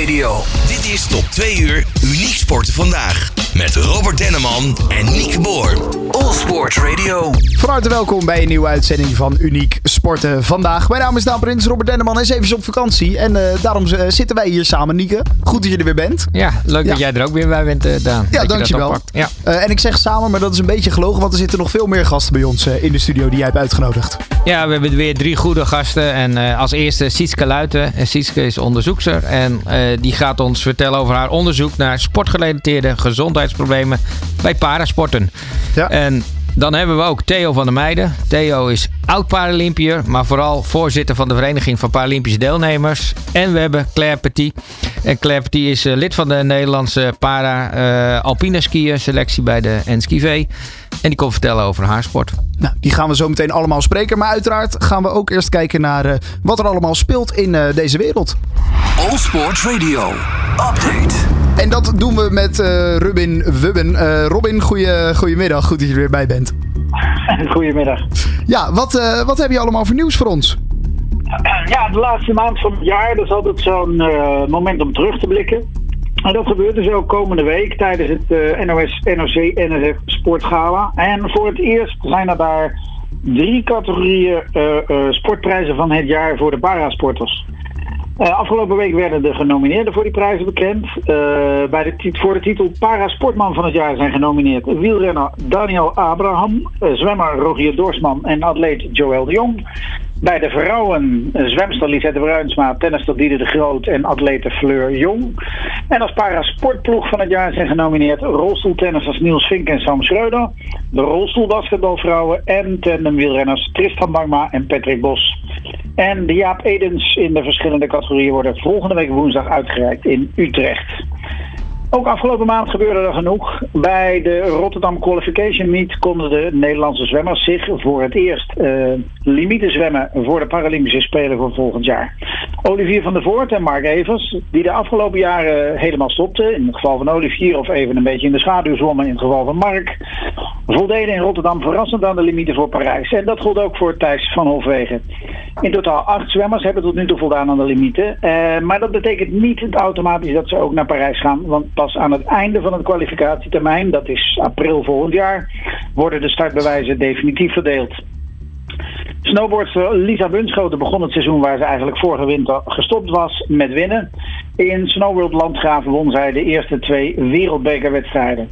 Radio. Dit is tot twee uur Uniek Sporten Vandaag. Met Robert Denneman en Nieke Boer. All Sport Radio. Van harte welkom bij een nieuwe uitzending van Uniek vandaag. Mijn naam is Daan Prins, Robert Denneman is even op vakantie. En eh, daarom eh, zitten wij hier samen, Nieke. Goed dat je er weer bent. Ja, leuk dat jij er ook weer bij bent, eh, Daan. Ja, dat dankjewel. Ja. En ik zeg samen, maar dat is een beetje gelogen, want er zitten nog veel meer gasten bij ons in de studio die jij hebt uitgenodigd. ja, we hebben weer drie goede gasten. En als eerste Sietske Luiten. En Sietske is onderzoekster. En die gaat ons vertellen over haar onderzoek naar sportgerelateerde gezondheidsproblemen bij parasporten. Ja. En dan hebben we ook Theo van der Meijden. Theo is oud Paralympiër, maar vooral voorzitter van de Vereniging van Paralympische Deelnemers. En we hebben Claire Petit. En Claire Petit is eh, lid van de Nederlandse para-alpine skier selectie bij de NSKV. En die komt vertellen over haar sport. Nou, die gaan we zo meteen allemaal spreken. Maar uiteraard gaan we ook eerst kijken naar eh, wat er allemaal speelt in eh, deze wereld. All Sport Radio. Update. En dat doen we met eh Robin Wubben. Eh, Robin, goeie, goedemiddag. Goed dat je er weer bij bent. Goedemiddag. Ja, wat, eh, wat heb je allemaal voor nieuws voor ons? Ja, de laatste maand van het jaar, dat is altijd zo'n moment om terug te blikken. En dat gebeurt dus ook komende week tijdens het NOS, NOC, NSF Sportgala. En voor het eerst zijn er daar drie categorieën sportprijzen van het jaar voor de parasporters. Eh, afgelopen week werden de genomineerden voor die prijzen bekend. Eh, bij de voor de titel Parasportman van het jaar zijn genomineerd wielrenner Daniel Abraham, eh, zwemmer Rogier Dorsman en atleet Joël de Jong. Bij de vrouwen eh, zwemster Lisette Bruinsma, tennister Diede de Groot en atlete Fleur Jong. En als parasportploeg van het jaar zijn genomineerd rolstoeltennissers Niels Vink en Sam Schreuder. De rolstoelbasketbalvrouwen en tandemwielrenners Tristan Bangma en Patrick Bos. En de Jaap Edens in de verschillende categorieën worden volgende week woensdag uitgereikt in Utrecht. Ook afgelopen maand gebeurde er genoeg. Bij de Rotterdam Qualification Meet konden de Nederlandse zwemmers zich voor het eerst eh limieten zwemmen voor de Paralympische Spelen voor volgend jaar. Olivier van der Voort en Mark Evers, die de afgelopen jaren helemaal stopten, in het geval van Olivier of even een beetje in de schaduw zwommen in het geval van Mark, voldeden in Rotterdam verrassend aan de limieten voor Parijs. En dat gold ook voor Thijs van Hofwegen. In totaal acht zwemmers hebben tot nu toe voldaan aan de limieten. Eh, maar dat betekent niet automatisch dat ze ook naar Parijs gaan. Want pas aan het einde van het kwalificatietermijn, dat is april volgend jaar, worden de startbewijzen definitief verdeeld. Snowboardster Lisa Bunschoten begon het seizoen waar ze eigenlijk vorige winter gestopt was met winnen. In Snowworld Landgraven won zij de eerste twee wereldbekerwedstrijden.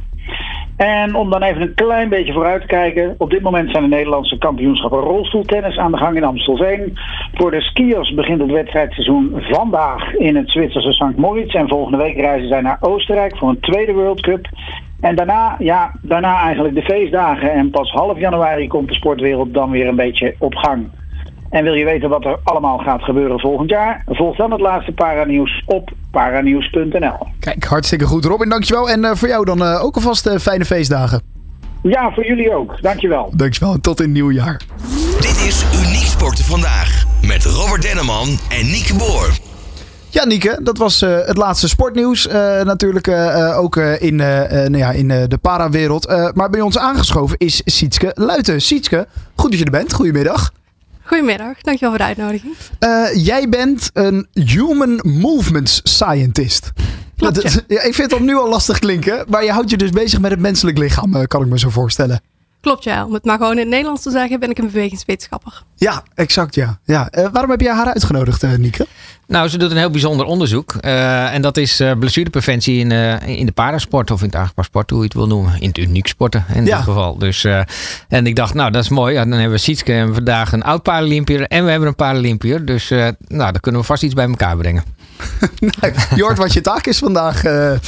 En om dan even een klein beetje vooruit te kijken. Op dit moment zijn de Nederlandse kampioenschappen rolstoeltennis aan de gang in Amstelveen. Voor de skiers begint het wedstrijdseizoen vandaag in het Zwitserse St. Moritz. En volgende week reizen zij naar Oostenrijk voor een tweede World Cup. En daarna, ja, daarna eigenlijk de feestdagen. En pas half januari komt de sportwereld dan weer een beetje op gang. En wil je weten wat er allemaal gaat gebeuren volgend jaar? Volg dan het laatste paranieuws op paranieuws.nl. Kijk, hartstikke goed. Robin, dankjewel. En eh, voor jou dan eh, ook alvast eh, fijne feestdagen. Ja, voor jullie ook. Dankjewel. Dankjewel. en Tot in het nieuwe jaar. Dit is Uniek Sporten Vandaag. Met Robert Denneman en Nieke Boer. Ja, Nieke, dat was eh, het laatste sportnieuws. eh, natuurlijk ook eh, in, nou ja, in eh, de parawereld. Eh, maar bij ons aangeschoven is Sietske Luiten. Sietske, goed dat je er bent. Goedemiddag. Goedemiddag, dankjewel voor de uitnodiging. Eh, jij bent een Human Movements Scientist. Klopt, Dat- ja, ik vind het nu al lastig klinken. Maar je houdt je dus bezig met het menselijk lichaam, eh, kan ik me zo voorstellen. Klopt ja, om het maar gewoon in het Nederlands te zeggen, ben ik een bewegingswetenschapper. Ja, exact ja. ja. Eh, waarom heb jij haar uitgenodigd, eh Nieke? Nou, ze doet een heel bijzonder onderzoek. eh, en dat is eh, blessurepreventie in, eh, in de parasport of in het aangepast sport, hoe je het wil noemen. In het uniek sporten in Ja. dit geval. Dus, eh, en ik dacht, nou, dat is mooi. Ja, dan hebben we Sietske en vandaag een oud Paralympiër en we hebben een Paralympiër. Dus eh, nou, dan kunnen we vast iets bij elkaar brengen. Nou, je hoort wat je taak is vandaag, eh eh,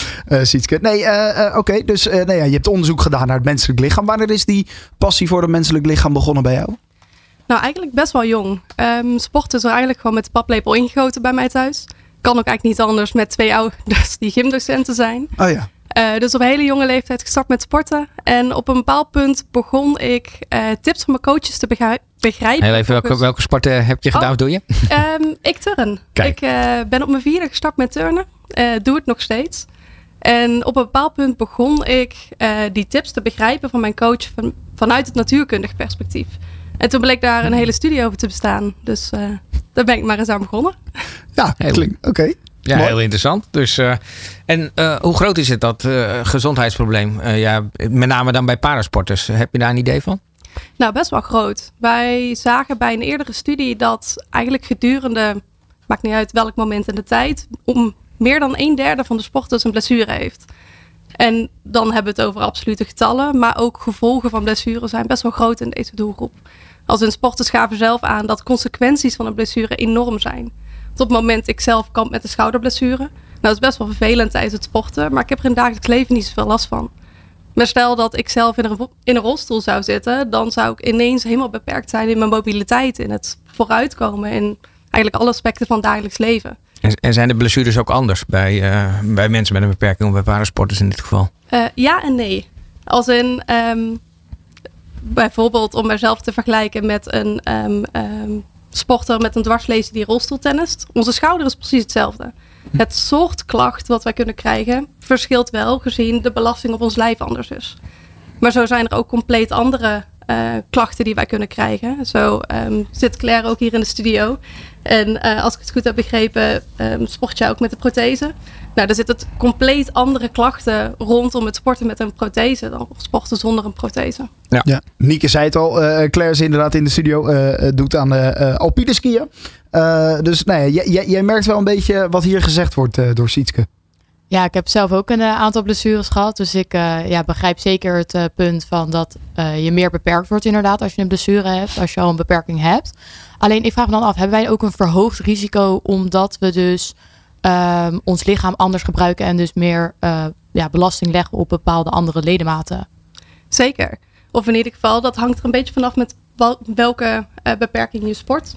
Sietske. Nee, eh, oké. dus eh, nou ja, je hebt onderzoek gedaan naar het menselijk lichaam. Wanneer is die passie voor het menselijk lichaam begonnen bij jou? Nou, eigenlijk best wel jong. Ehm sport is er eigenlijk gewoon met de paplepel ingegoten bij mij thuis. Kan ook eigenlijk niet anders met twee ouders die gymdocenten zijn. Oh ja. Eh, dus op een hele jonge leeftijd gestart met sporten. En op een bepaald punt begon ik eh, tips van mijn coaches te begrijpen. begrijpen. Heel even, welke, Volgens- welke sporten heb je gedaan Oh. of doe je? Ehm, ik turn. Kijk. Ik eh, ben op mijn vierde gestart met turnen. Eh, doe het nog steeds. En op een bepaald punt begon ik eh, die tips te begrijpen van mijn coach van, vanuit het natuurkundig perspectief. En toen bleek daar een hele studie over te bestaan. Dus eh, daar ben ik maar eens aan begonnen. Ja, klinkt. Oké. Ja, Mooi. heel interessant. Dus, eh, en eh, hoe groot is het dat eh, gezondheidsprobleem? Ja, met name dan bij parasporters. Heb je daar een idee van? Nou, best wel groot. Wij zagen bij een eerdere studie dat eigenlijk gedurende, maakt niet uit welk moment in de tijd, om meer dan een derde van de sporters een blessure heeft. En dan hebben we het over absolute getallen, maar ook gevolgen van blessures zijn best wel groot in deze doelgroep. Als in sporters gaven zelf aan dat consequenties van een blessure enorm zijn. Op het moment ik zelf kamp met een schouderblessure, nou dat is best wel vervelend tijdens het sporten, maar ik heb er in het dagelijks leven niet zoveel last van. Maar stel dat ik zelf in een, in een rolstoel zou zitten, dan zou ik ineens helemaal beperkt zijn in mijn mobiliteit, in het vooruitkomen, in eigenlijk alle aspecten van het dagelijks leven. En, zijn de blessures ook anders bij, eh, bij mensen met een beperking of bij parasporters in dit geval? Eh, ja en nee. Als in, ehm, bijvoorbeeld om mezelf te vergelijken met een ehm, sporter met een dwarslezen die rolstoeltennist. Onze schouder is precies hetzelfde. Het soort klacht wat wij kunnen krijgen verschilt wel gezien de belasting op ons lijf anders is. Maar zo zijn er ook compleet andere eh, klachten die wij kunnen krijgen. Zo ehm, zit Claire ook hier in de studio. En eh, als ik het goed heb begrepen, ehm, sport jij ook met de prothese. Nou, er zitten compleet andere klachten rondom het sporten met een prothese dan sporten zonder een prothese. Ja, Nieke zei het al. eh, Claire is inderdaad in de studio. doet aan de eh, alpine skiën. Eh, dus nee, jij, jij- jij merkt wel een beetje wat hier gezegd wordt eh, door Sietske. Ja, ik heb zelf ook een eh, aantal blessures gehad. Dus ik eh, ja, begrijp zeker het eh, punt van dat je meer beperkt wordt inderdaad als je een blessure hebt, als je al een beperking hebt. Alleen ik vraag me dan af, hebben wij ook een verhoogd risico omdat we dus ehm, ons lichaam anders gebruiken en dus meer ja, belasting leggen op bepaalde andere ledematen? Zeker. Of in ieder geval, dat hangt er een beetje vanaf met wel- welke beperking je sport.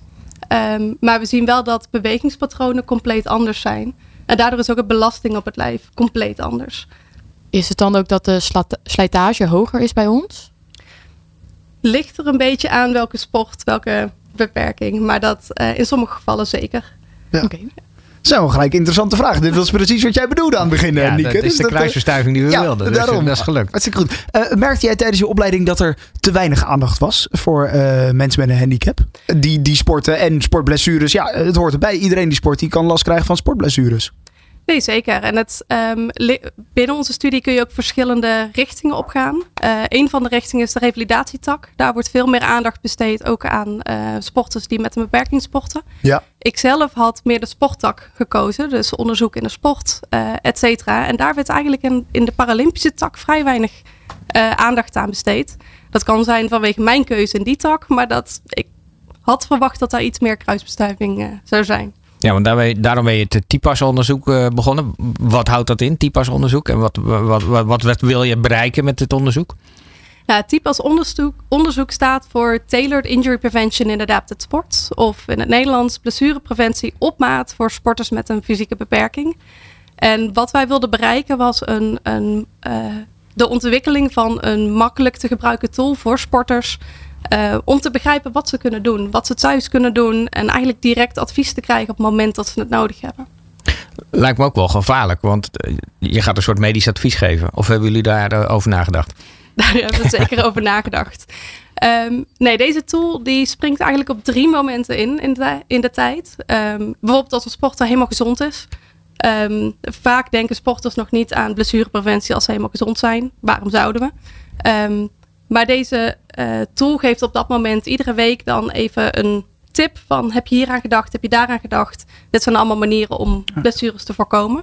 Ehm, maar we zien wel dat bewegingspatronen compleet anders zijn. En daardoor is ook de belasting op het lijf compleet anders. Is het dan ook dat de slijtage hoger is bij ons? Ligt er een beetje aan welke sport, welke beperking. Maar dat eh, in sommige gevallen zeker. Ja. Oké. Zo, gelijk interessante vraag. Dit was precies wat jij bedoelde aan het begin, eh, Ja, Nieke. dat is Dus de dat, eh, kruisverstuiving die we ja, wilden. Dus daarom. dat is gelukt. Hartstikke goed. Eh, merkte jij tijdens je opleiding dat er te weinig aandacht was voor eh, mensen met een handicap? Die, die sporten en sportblessures. Ja, het hoort erbij. Iedereen die sport, die kan last krijgen van sportblessures. Nee, zeker. En het, ehm, binnen onze studie kun je ook verschillende richtingen opgaan. Eh een van de richtingen is de revalidatietak. Daar wordt veel meer aandacht besteed ook aan eh, sporters die met een beperking sporten. Ja. Ik zelf had meer de sporttak gekozen, dus onderzoek in de sport, eh et cetera. En daar werd eigenlijk in, in de Paralympische tak vrij weinig aandacht aan besteed. Dat kan zijn vanwege mijn keuze in die tak, maar dat, ik had verwacht dat daar iets meer kruisbestuiving zou zijn. Ja, want daarom ben je het TIPAS-onderzoek eh, begonnen. Wat houdt dat in, TIPAS-onderzoek? En wat, wat, wat, wil je bereiken met het onderzoek? Nou, het type als onderzoek, onderzoek staat voor Tailored Injury Prevention in Adapted Sports. Of in het Nederlands blessurepreventie op maat voor sporters met een fysieke beperking. En wat wij wilden bereiken was een, een, eh, de ontwikkeling van een makkelijk te gebruiken tool voor sporters. Eh, om te begrijpen wat ze kunnen doen, wat ze thuis kunnen doen. En eigenlijk direct advies te krijgen op het moment dat ze het nodig hebben. Lijkt me ook wel gevaarlijk, want eh, je gaat een soort medisch advies geven. Of hebben jullie daarover over nagedacht? Daar hebben we zeker over nagedacht. Ehm, nee, deze tool die springt eigenlijk op drie momenten in in de, in de tijd. Ehm, bijvoorbeeld als een sporter helemaal gezond is. Ehm, vaak denken sporters nog niet aan blessurepreventie als ze helemaal gezond zijn. Waarom zouden we? Maar deze eh, tool geeft op dat moment iedere week dan even een tip van heb je hier aan gedacht, heb je daaraan gedacht. Dit zijn allemaal manieren om blessures te voorkomen.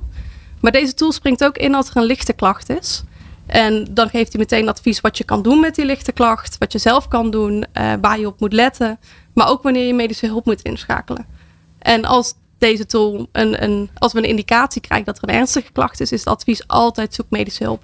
Maar deze tool springt ook in als er een lichte klacht is. En dan geeft hij meteen advies wat je kan doen met die lichte klacht, wat je zelf kan doen, eh, waar je op moet letten, maar ook wanneer je medische hulp moet inschakelen. En als deze tool een, een, als we een indicatie krijgen dat er een ernstige klacht is, is het advies altijd zoek medische hulp.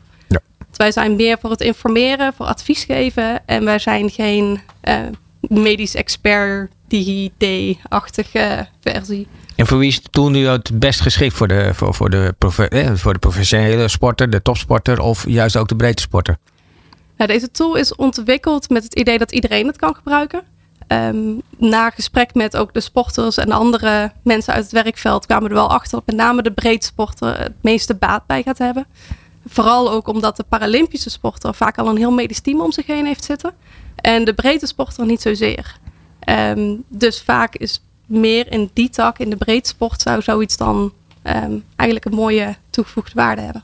Wij zijn meer voor het informeren, voor advies geven en wij zijn geen eh, medisch expert DigiD-achtige versie. En voor wie is de tool nu het best geschikt? Voor de, voor, voor, de eh, voor de professionele sporter, de topsporter of juist ook de breedte sporter? Nou, deze tool is ontwikkeld met het idee dat iedereen het kan gebruiken. Ehm, na gesprek met ook de sporters en andere mensen uit het werkveld kwamen we er wel achter dat met name de breedsporter het meeste baat bij gaat hebben. Vooral ook omdat de Paralympische sporter vaak al een heel medisch team om zich heen heeft zitten. En de breedte sporter niet zozeer. Ehm, dus vaak is meer in die tak, in de breedsport, zou zoiets dan ehm, eigenlijk een mooie toegevoegde waarde hebben.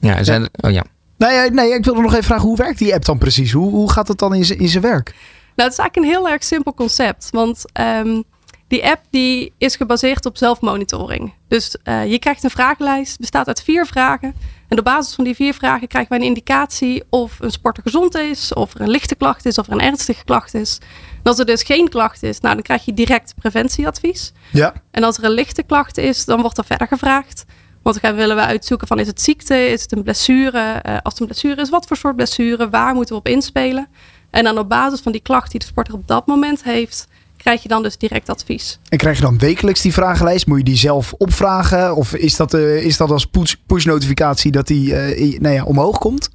Ja, zijn er- oh ja. Nee, nee, ik wilde nog even vragen, hoe werkt die app dan precies? Hoe, hoe gaat het dan in zijn in zijn werk? Nou, het is eigenlijk een heel erg simpel concept. Want ehm, die app die is gebaseerd op zelfmonitoring. Dus eh, je krijgt een vragenlijst, bestaat uit vier vragen. En op basis van die vier vragen krijgen wij een indicatie of een sporter gezond is, of er een lichte klacht is, of er een ernstige klacht is. En als er dus geen klacht is, nou, dan krijg je direct preventieadvies. Ja. En als er een lichte klacht is, dan wordt er verder gevraagd. Want dan willen we uitzoeken van is het ziekte, is het een blessure? Eh, als het een blessure is, wat voor soort blessure? Waar moeten we op inspelen? En dan op basis van die klacht die de sporter op dat moment heeft, krijg je dan dus direct advies. En krijg je dan wekelijks die vragenlijst? Moet je die zelf opvragen? Of is dat, eh, is dat als push, push notificatie dat die i- nou ja, omhoog komt?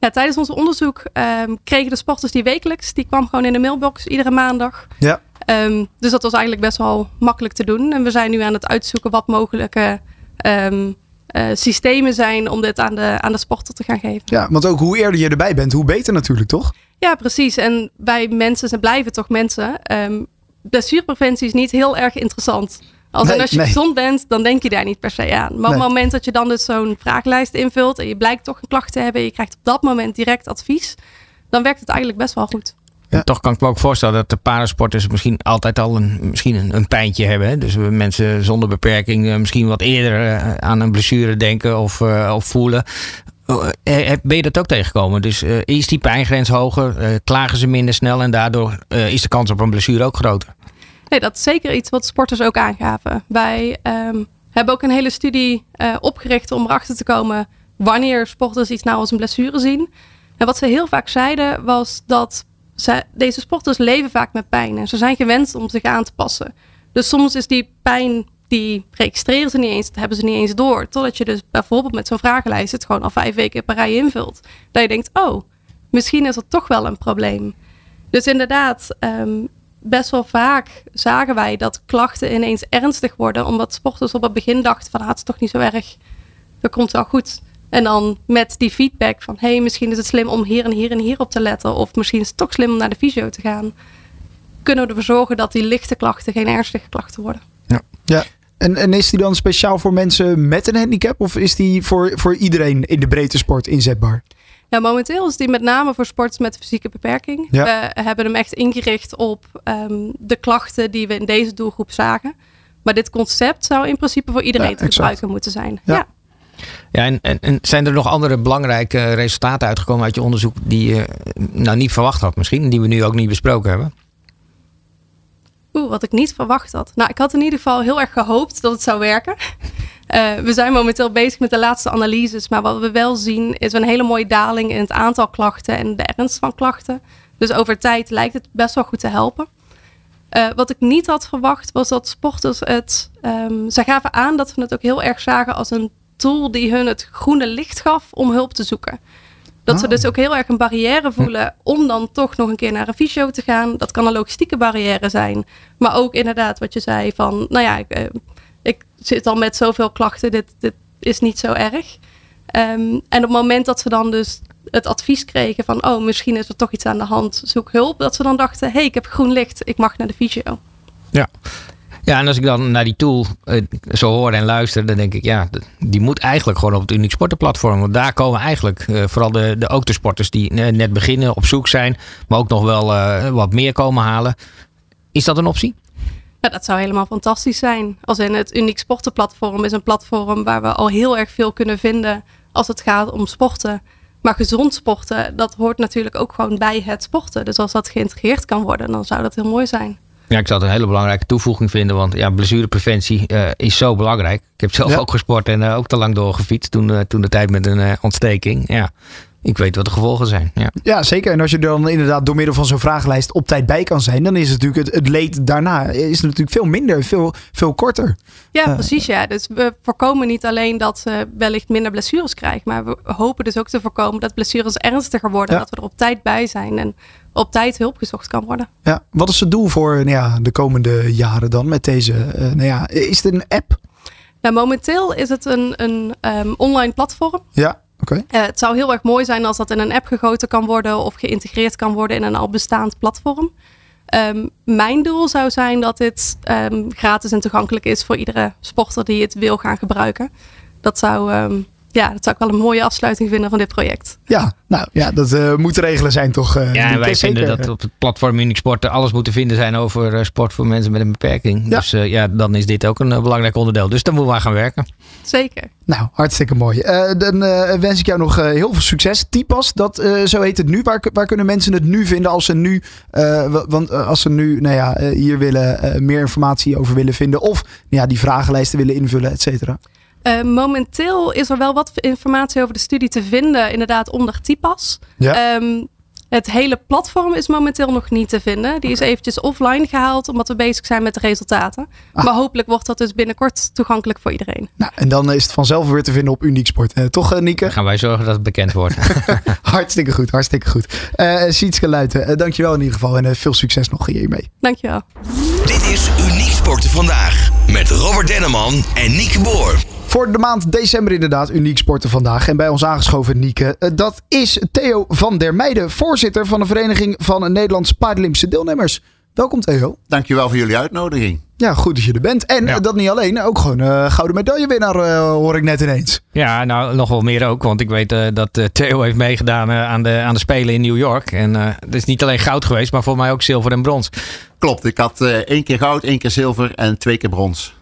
Ja, tijdens ons onderzoek ehm, kregen de sporters die wekelijks. Die kwam gewoon in de mailbox iedere maandag. Ja. Ehm, dus dat was eigenlijk best wel makkelijk te doen. En we zijn nu aan het uitzoeken wat mogelijke ehm, eh, systemen zijn om dit aan de, aan de sporter te gaan geven. Ja, want ook hoe eerder je erbij bent, hoe beter natuurlijk, toch? Ja, precies. En wij mensen zijn blijven toch mensen. Blessurepreventie is niet heel erg interessant. Als, Nee, als je nee. gezond bent, dan denk je daar niet per se aan. Maar op het moment dat je dan dus zo'n vragenlijst invult en je blijkt toch een klacht te hebben, en je krijgt op dat moment direct advies, dan werkt het eigenlijk best wel goed. Ja. En Toch kan ik me ook voorstellen dat de parasporters misschien altijd al een, misschien een, een pijntje hebben. Hè? Dus we mensen zonder beperking eh, misschien wat eerder eh, aan een blessure denken of, eh, of voelen. Oh, eh, Ben je dat ook tegengekomen? Dus eh, is die pijngrens hoger? Eh, klagen ze minder snel en daardoor is de kans op een blessure ook groter? Nee, dat is zeker iets wat sporters ook aangaven. Wij ehm, hebben ook een hele studie opgericht om erachter te komen wanneer sporters iets nou als een blessure zien. En wat ze heel vaak zeiden was dat ze, deze sporters leven vaak met pijn. En ze zijn gewend om zich aan te passen. Dus soms is die pijn, die registreren ze niet eens, dat hebben ze niet eens door. Totdat je dus bijvoorbeeld met zo'n vragenlijst het gewoon al vijf weken per rij invult. Dat je denkt, oh, misschien is er toch wel een probleem. Dus inderdaad, ehm, best wel vaak zagen wij dat klachten ineens ernstig worden. Omdat sporters op het begin dachten van, ah, het is toch niet zo erg. Dat komt wel goed. En dan met die feedback van, hey, misschien is het slim om hier en hier en hier op te letten. Of misschien is het toch slim om naar de fysio te gaan. Kunnen we ervoor zorgen dat die lichte klachten geen ernstige klachten worden. Ja. En, en is die dan speciaal voor mensen met een handicap? Of is die voor, voor iedereen in de breedte sport inzetbaar? Ja, momenteel is die met name voor sporters met een fysieke beperking. Ja. We hebben hem echt ingericht op ehm, de klachten die we in deze doelgroep zagen. Maar dit concept zou in principe voor iedereen Ja, te exact. gebruiken moeten zijn. Ja. Ja. Ja, en, en, en zijn er nog andere belangrijke resultaten uitgekomen uit je onderzoek die je nou niet verwacht had misschien, die we nu ook niet besproken hebben? Wat ik niet verwacht had. Nou, ik had in ieder geval heel erg gehoopt dat het zou werken. Eh, we zijn momenteel bezig met de laatste analyses. Maar wat we wel zien is een hele mooie daling in het aantal klachten en de ernst van klachten. Dus over tijd lijkt het best wel goed te helpen. Eh, wat ik niet had verwacht was dat sporters het. ehm ze gaven aan dat ze het ook heel erg zagen als een tool die hun het groene licht gaf om hulp te zoeken. Dat ze Oh. dus ook heel erg een barrière voelen om dan toch nog een keer naar een fysio te gaan. Dat kan een logistieke barrière zijn. Maar ook inderdaad wat je zei van, nou ja, ik, eh, ik zit al met zoveel klachten, dit, dit is niet zo erg. Ehm, en op het moment dat ze dan dus het advies kregen van, oh, misschien is er toch iets aan de hand, zoek hulp. Dat ze dan dachten, hé, hey, ik heb groen licht, ik mag naar de fysio. Ja. Ja, en als ik dan naar die tool eh, zo hoor en luister, dan denk ik, ja, die moet eigenlijk gewoon op het Uniek Sportenplatform. Want daar komen eigenlijk eh, vooral de, de ook de sporters die net beginnen, op zoek zijn, maar ook nog wel eh, wat meer komen halen. Is dat een optie? Ja, dat zou helemaal fantastisch zijn. Als in het Uniek Sportenplatform is een platform waar we al heel erg veel kunnen vinden als het gaat om sporten. Maar gezond sporten, dat hoort natuurlijk ook gewoon bij het sporten. Dus als dat geïntegreerd kan worden, dan zou dat heel mooi zijn. Ja, ik zou het een hele belangrijke toevoeging vinden, want ja, blessurepreventie eh, is zo belangrijk. Ik heb zelf Ja. ook gesport en eh, ook te lang doorgefietst toen, eh, toen de tijd met een ontsteking. Ja, ik weet wat de gevolgen zijn. Ja. Ja, zeker. En als je er dan inderdaad door middel van zo'n vragenlijst op tijd bij kan zijn, dan is het natuurlijk het, het leed daarna is natuurlijk veel minder, veel, veel korter. Ja, Ja. precies. Ja. Dus we voorkomen niet alleen dat ze wellicht minder blessures krijgen, maar we hopen dus ook te voorkomen dat blessures ernstiger worden. Ja. Dat we er op tijd bij zijn en op tijd hulp gezocht kan worden. Ja, wat is het doel voor nou ja, de komende jaren dan met deze? eh, nou ja, is het een app? Nou, momenteel is het een, een ehm, online platform. Ja, Eh, het zou heel erg mooi zijn als dat in een app gegoten kan worden of geïntegreerd kan worden in een al bestaand platform. Ehm, mijn doel zou zijn dat dit ehm, gratis en toegankelijk is voor iedere sporter die het wil gaan gebruiken. Dat zou, ehm, ja, dat zou ik wel een mooie afsluiting vinden van dit project. Ja, nou ja, dat eh, moet regelen zijn toch? eh, Ja, en wij vinden Zeker. dat op het platform Unique Sport alles moet te vinden zijn over eh, sport voor mensen met een beperking. Ja. Dus eh, ja, dan is dit ook een belangrijk onderdeel. Dus daar moeten we aan gaan werken. Zeker. Nou, hartstikke mooi. Eh, dan eh, wens ik jou nog eh, heel veel succes. Tipas, dat, eh, zo heet het nu. Waar, waar kunnen mensen het nu vinden als ze nu, eh, wa- want als ze nu nou ja, hier willen, eh, meer informatie over willen vinden of nou ja, die vragenlijsten willen invullen, et cetera? Eh, momenteel is er wel wat informatie over de studie te vinden, inderdaad onder TIPAS. Ja. Ehm, het hele platform is momenteel nog niet te vinden. Die is eventjes offline gehaald omdat we bezig zijn met de resultaten. Ah. Maar hopelijk wordt dat dus binnenkort toegankelijk voor iedereen. Nou, en dan is het vanzelf weer te vinden op Uniek Sport. Eh, toch, eh, Nieke? Dan gaan wij zorgen dat het bekend wordt. hartstikke goed, hartstikke goed. Eh Sietske Luiten, dankjewel in ieder geval en veel succes nog hiermee. Dankjewel. Dit is Uniek Sporten Vandaag. Met Robert Denneman en Nieke Boer. Voor de maand december inderdaad uniek sporten vandaag. En bij ons aangeschoven Nieke. eh, Dat is Theo van der Meijden, voorzitter van de Vereniging van Nederlandse Paralympische Deelnemers. Welkom Theo. Dankjewel voor jullie uitnodiging. Ja, goed dat je er bent. En Ja. dat niet alleen, ook gewoon eh, gouden medaillewinnaar eh, hoor ik net ineens. ja, nou nog wel meer ook. Want ik weet eh, dat Theo heeft meegedaan aan, de, aan de Spelen in New York. En eh, het is niet alleen goud geweest, maar voor mij ook zilver en brons. Klopt, ik had eh, één keer goud, één keer zilver en twee keer brons.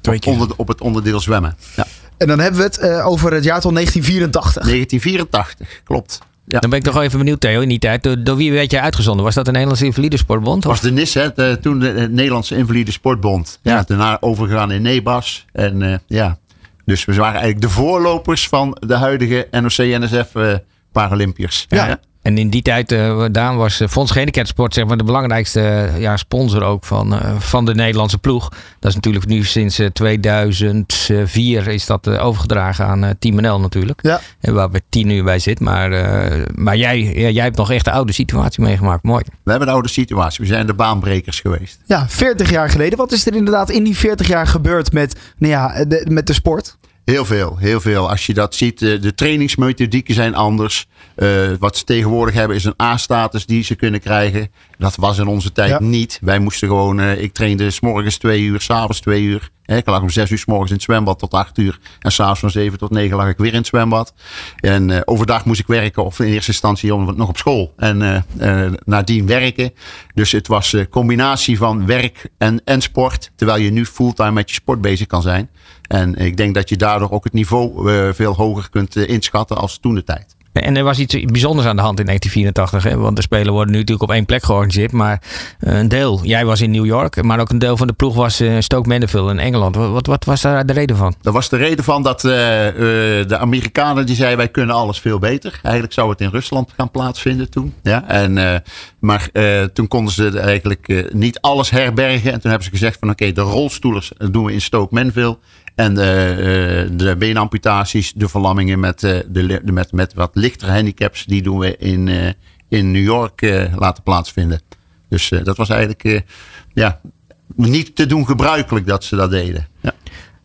Twee keer. Onder, op het onderdeel zwemmen. Ja. En dan hebben we het eh, over het jaartal 1984. 1984, klopt. Ja. Dan ben ik toch wel even benieuwd, Theo, in die tijd. Door, door wie werd jij uitgezonden? Was dat de Nederlandse Invalide Sportbond? Het was de NIS, hè, de- toen de, Nederlandse Invalide Sportbond. Ja, Ja. daarna overgegaan in NEBAS. En eh, ja, dus we waren eigenlijk de voorlopers van de huidige NOC-NSF eh Paralympiërs. Ja. En in die tijd, eh Daan, was eh, Fonds Gehandicaptensport zeg maar, de belangrijkste eh, ja, sponsor ook van, eh, van de Nederlandse ploeg. Dat is natuurlijk nu sinds eh, 2004 is dat overgedragen aan eh, Team NL natuurlijk. Ja. En waar bij 10 uur bij zit. Maar, eh, maar jij, ja, jij hebt nog echt de oude situatie meegemaakt. Mooi. We hebben de oude situatie. We zijn de baanbrekers geweest. Ja, 40 jaar geleden. Wat is er inderdaad in die 40 jaar gebeurd met, nou ja, de, met de sport? Heel veel, heel veel. Als je dat ziet, eh, de trainingsmethodieken zijn anders. Eh, wat ze tegenwoordig hebben is een A-status die ze kunnen krijgen. Dat was in onze tijd Ja. niet. Wij moesten gewoon, eh, ik trainde s morgens twee uur, s'avonds twee uur. Ik lag om zes uur s morgens in het zwembad tot acht uur. En s'avonds van zeven tot negen lag ik weer in het zwembad. En eh, overdag moest ik werken of in eerste instantie nog op school. En eh, nadien werken. Dus het was een combinatie van werk en, en sport. Terwijl je nu fulltime met je sport bezig kan zijn. En ik denk dat je daardoor ook het niveau veel hoger kunt inschatten als toen de tijd. En er was iets bijzonders aan de hand in 1984. Hè? Want de Spelen worden nu natuurlijk op één plek georganiseerd. Maar eh, een deel, jij was in New York. Maar ook een deel van de ploeg was in Stoke Mandeville in Engeland. Wat, wat, was daar de reden van? Dat was de reden van dat eh, eh, de Amerikanen die zeiden wij kunnen alles veel beter. Eigenlijk zou het in Rusland gaan plaatsvinden toen. Ja? En, eh, maar eh, toen konden ze eigenlijk eh, niet alles herbergen. En toen hebben ze gezegd van oké, de rolstoelers eh, doen we in Stoke Manville. En de, eh, de beenamputaties, de verlammingen met, eh, de, met, met wat lichtere handicaps, die doen we in, eh, in New York eh, laten plaatsvinden. Dus eh, dat was eigenlijk eh, ja, niet te doen gebruikelijk dat ze dat deden. Ja.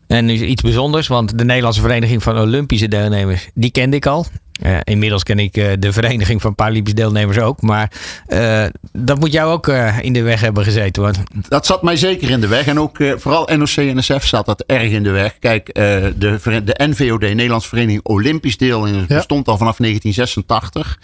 En nu iets bijzonders, want de Nederlandse Vereniging van Olympische Deelnemers, die kende ik al. Eh, inmiddels ken ik eh, de Vereniging van Paralympische Deelnemers ook. Maar eh, dat moet jou ook eh, in de weg hebben gezeten. Want Dat zat mij zeker in de weg. En ook eh, vooral NOC-NSF zat dat erg in de weg. Kijk, eh, de, de NVOD, Nederlandse Vereniging Olympisch Deelnemers, Ja. bestond al vanaf 1986.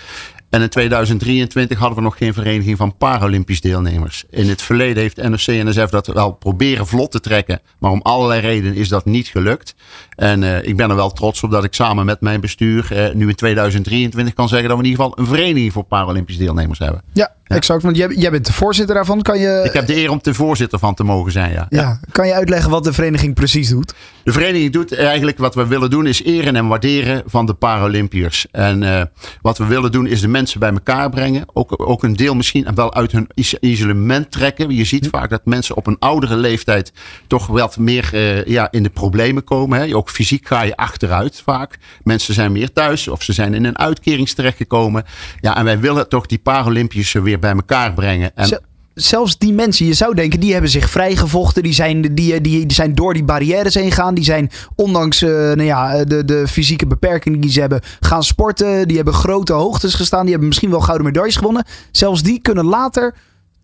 En in 2023 hadden we nog geen vereniging van Paralympisch deelnemers. In het verleden heeft NOC-NSF dat wel proberen vlot te trekken. Maar om allerlei redenen is dat niet gelukt. En eh, ik ben er wel trots op dat ik samen met mijn bestuur eh, nu in 2023 kan zeggen dat we in ieder geval een vereniging voor Paralympisch deelnemers hebben. Ja, exact. Want jij, jij bent de voorzitter daarvan. Kan je, Ik heb de eer om de voorzitter van te mogen zijn, ja. ja, kan je uitleggen wat de vereniging precies doet? De vereniging doet eigenlijk wat we willen doen is eren en waarderen van de Paralympiërs. En eh, wat we willen doen is de mensen bij elkaar brengen. Ook, ook een deel misschien wel uit hun is- isolement trekken. Je ziet vaak dat mensen op een oudere leeftijd toch wat meer eh, ja, in de problemen komen. Hè. Ook fysiek ga je achteruit vaak. Mensen zijn meer thuis of ze zijn in een uitkering terechtgekomen. Ja, en wij willen toch die Paralympiërs weer bij elkaar brengen. En Ze- zelfs die mensen, je zou denken, die hebben zich vrijgevochten. Die zijn, die, die, zijn door die barrières heen gegaan. Die zijn ondanks eh, nou ja, de, de fysieke beperkingen die ze hebben gaan sporten. Die hebben grote hoogtes gestaan. Die hebben misschien wel gouden medailles gewonnen. Zelfs die kunnen later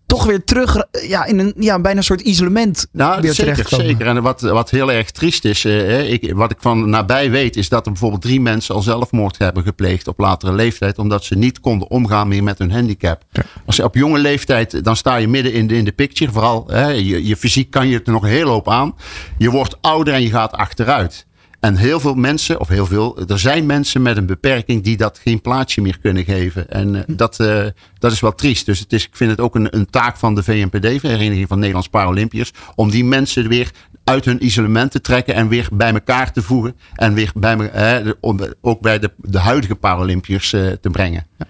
toch weer terug ja, in een ja, bijna een soort isolement Nou, weer zeker, zeker. En wat, wat heel erg triest is, eh, ik, wat ik van nabij weet, is dat er bijvoorbeeld drie mensen al zelfmoord hebben gepleegd op latere leeftijd, omdat ze niet konden omgaan meer met hun handicap. Als je op jonge leeftijd, dan sta je midden in de, in de picture. Vooral, je, je fysiek kan je er nog een hele hoop aan. Je wordt ouder en je gaat achteruit. En heel veel mensen, of heel veel, er zijn mensen met een beperking die dat geen plaatsje meer kunnen geven. En eh, dat, eh, dat is wel triest. Dus het is, ik vind het ook een, een taak van de VNPD, Vereniging van Nederlands Paralympiërs, om die mensen weer uit hun isolement te trekken en weer bij elkaar te voegen. En weer bij, om, ook bij de, de huidige Paralympiërs eh, te brengen. Ja.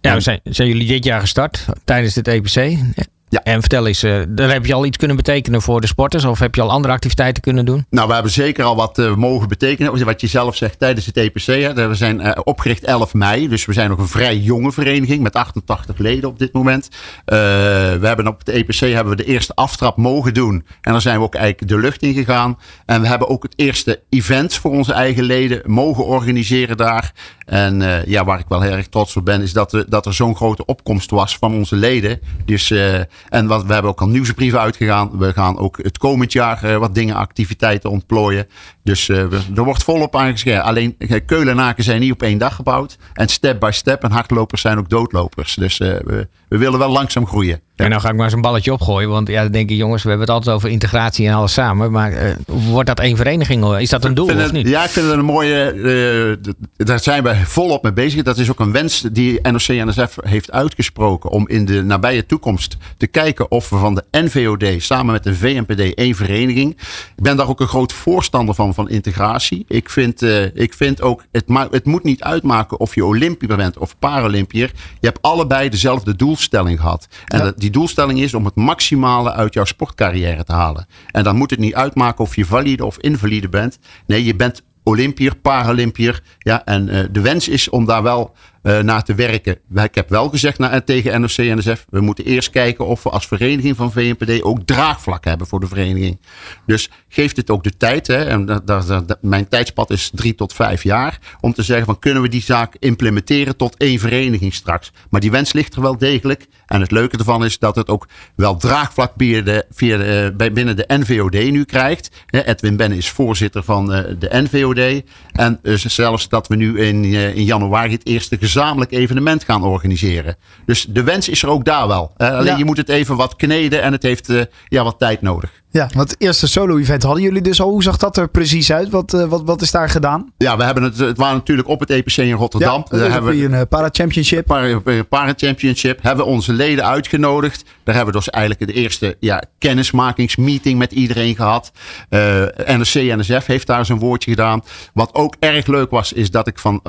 Ja, zijn, zijn jullie dit jaar gestart tijdens het EPC? Ja. En vertel eens, eh, daar heb je al iets kunnen betekenen voor de sporters? Of heb je al andere activiteiten kunnen doen? Nou, we hebben zeker al wat eh, mogen betekenen. Wat je zelf zegt tijdens het EPC. Hè. We zijn eh, opgericht 11 mei. Dus we zijn nog een vrij jonge vereniging met 88 leden op dit moment. We hebben op het EPC hebben we de eerste aftrap mogen doen. En dan zijn we ook eigenlijk de lucht in gegaan. En we hebben ook het eerste event voor onze eigen leden mogen organiseren daar. En ja, waar ik wel heel erg trots op ben, is dat, er- dat er zo'n grote opkomst was van onze leden. Dus, en wat, we hebben ook al nieuwsbrieven uitgegaan. We gaan ook het komend jaar eh, wat dingen, activiteiten ontplooien. Dus we- er wordt volop aangeschreven. Alleen eh, Keulenaken zijn niet op één dag gebouwd. En step by step. En hardlopers zijn ook doodlopers. Dus eh, we, we willen wel langzaam groeien. En nou ga ik maar eens een balletje opgooien. Want ja, dan denk ik, jongens, we hebben het altijd over integratie en alles samen. Maar wordt dat één vereniging? Is dat een doel of het- niet? Ja, ik vind het een mooie. daar zijn we volop mee bezig. Dat is ook een wens die NOC-NSF heeft uitgesproken. Om in de nabije toekomst te kijken of we van de NVOD samen met de VNPD één vereniging. Ik ben daar ook een groot voorstander van, van integratie. Ik vind, eh, ik vind ook, het, het moet niet uitmaken of je Olympiër bent of Paralympiër. Je hebt allebei dezelfde doelstelling gehad. En dat- die doelstelling is om het maximale uit jouw sportcarrière te halen. En dan moet het niet uitmaken of je valide of invalide bent. Nee, je bent Olympiër, Paralympiër. Ja, en eh, de wens is om daar wel eh, naar te werken. Ik heb wel gezegd naar, tegen NOC en NSF, we moeten eerst kijken of we als vereniging van VNPD ook draagvlak hebben voor de vereniging. Dus geeft het ook de tijd. Hè, en dat, mijn tijdspad is drie tot vijf jaar. Om te zeggen van kunnen we die zaak implementeren tot één vereniging straks. Maar die wens ligt er wel degelijk. En het leuke ervan is dat het ook wel draagvlak via via bij, binnen de NVOD nu krijgt. Edwin Benne is voorzitter van eh, de NVOD. En eh, zelfs dat we nu in, eh, in januari het eerste gezamenlijk evenement gaan organiseren. Dus de wens is er ook daar wel. Eh, alleen Ja. je moet het even wat kneden en het heeft eh, ja, wat tijd nodig. Ja, want het eerste solo-event hadden jullie dus al. Hoe zag dat er precies uit? Wat, eh, wat, wat is daar gedaan? Ja, we hebben het, het waren natuurlijk op het EPC in Rotterdam. Ja, Daar hebben we een para-championship. Para, Para Championship hebben we onze leden uitgenodigd. Daar hebben we dus eigenlijk de eerste ja, kennismakingsmeeting met iedereen gehad. Eh NRC NSF heeft daar zijn woordje gedaan. Wat ook erg leuk was, is dat ik van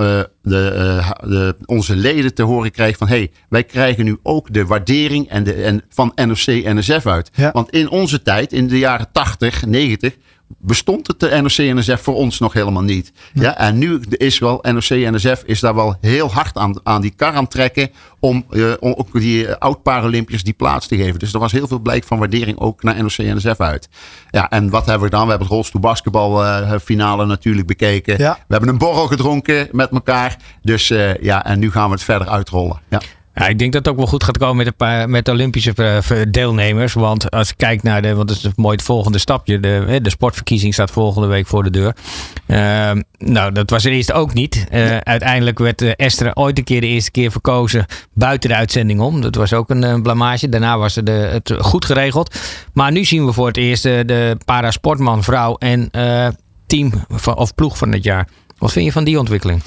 de, eh, de, onze leden te horen kreeg van... hey, wij krijgen nu ook de waardering en de, en van NOC NSF uit. Ja. Want in onze tijd, in de jaren 80, 90 bestond het de NOC-NSF voor ons nog helemaal niet. Ja. en nu is wel NOC-NSF is daar wel heel hard aan, aan die kar aan trekken om, eh, om ook die eh, oud-Paralympiërs die plaats te geven. Dus er was heel veel blijk van waardering ook naar NOC-NSF uit. Ja, en wat hebben we gedaan? We hebben het rolstoel basketbal eh, finale natuurlijk bekeken. Ja. We hebben een borrel gedronken met elkaar. Dus ja, en nu gaan we het verder uitrollen. Ja. Ja, ik denk dat het ook wel goed gaat komen met, een paar, met de Olympische eh, deelnemers. Want als ik kijk naar de, want dat is mooi het volgende stapje. De, de sportverkiezing staat volgende week voor de deur. Ehm, nou, dat was er eerst ook niet. Eh, Uiteindelijk werd eh, Esther ooit een keer de eerste keer verkozen buiten de uitzending om. Dat was ook een, blamage. Daarna was het, het goed geregeld. Maar nu zien we voor het eerst eh, de parasportman, vrouw en team of ploeg van het jaar. Wat vind je van die ontwikkeling?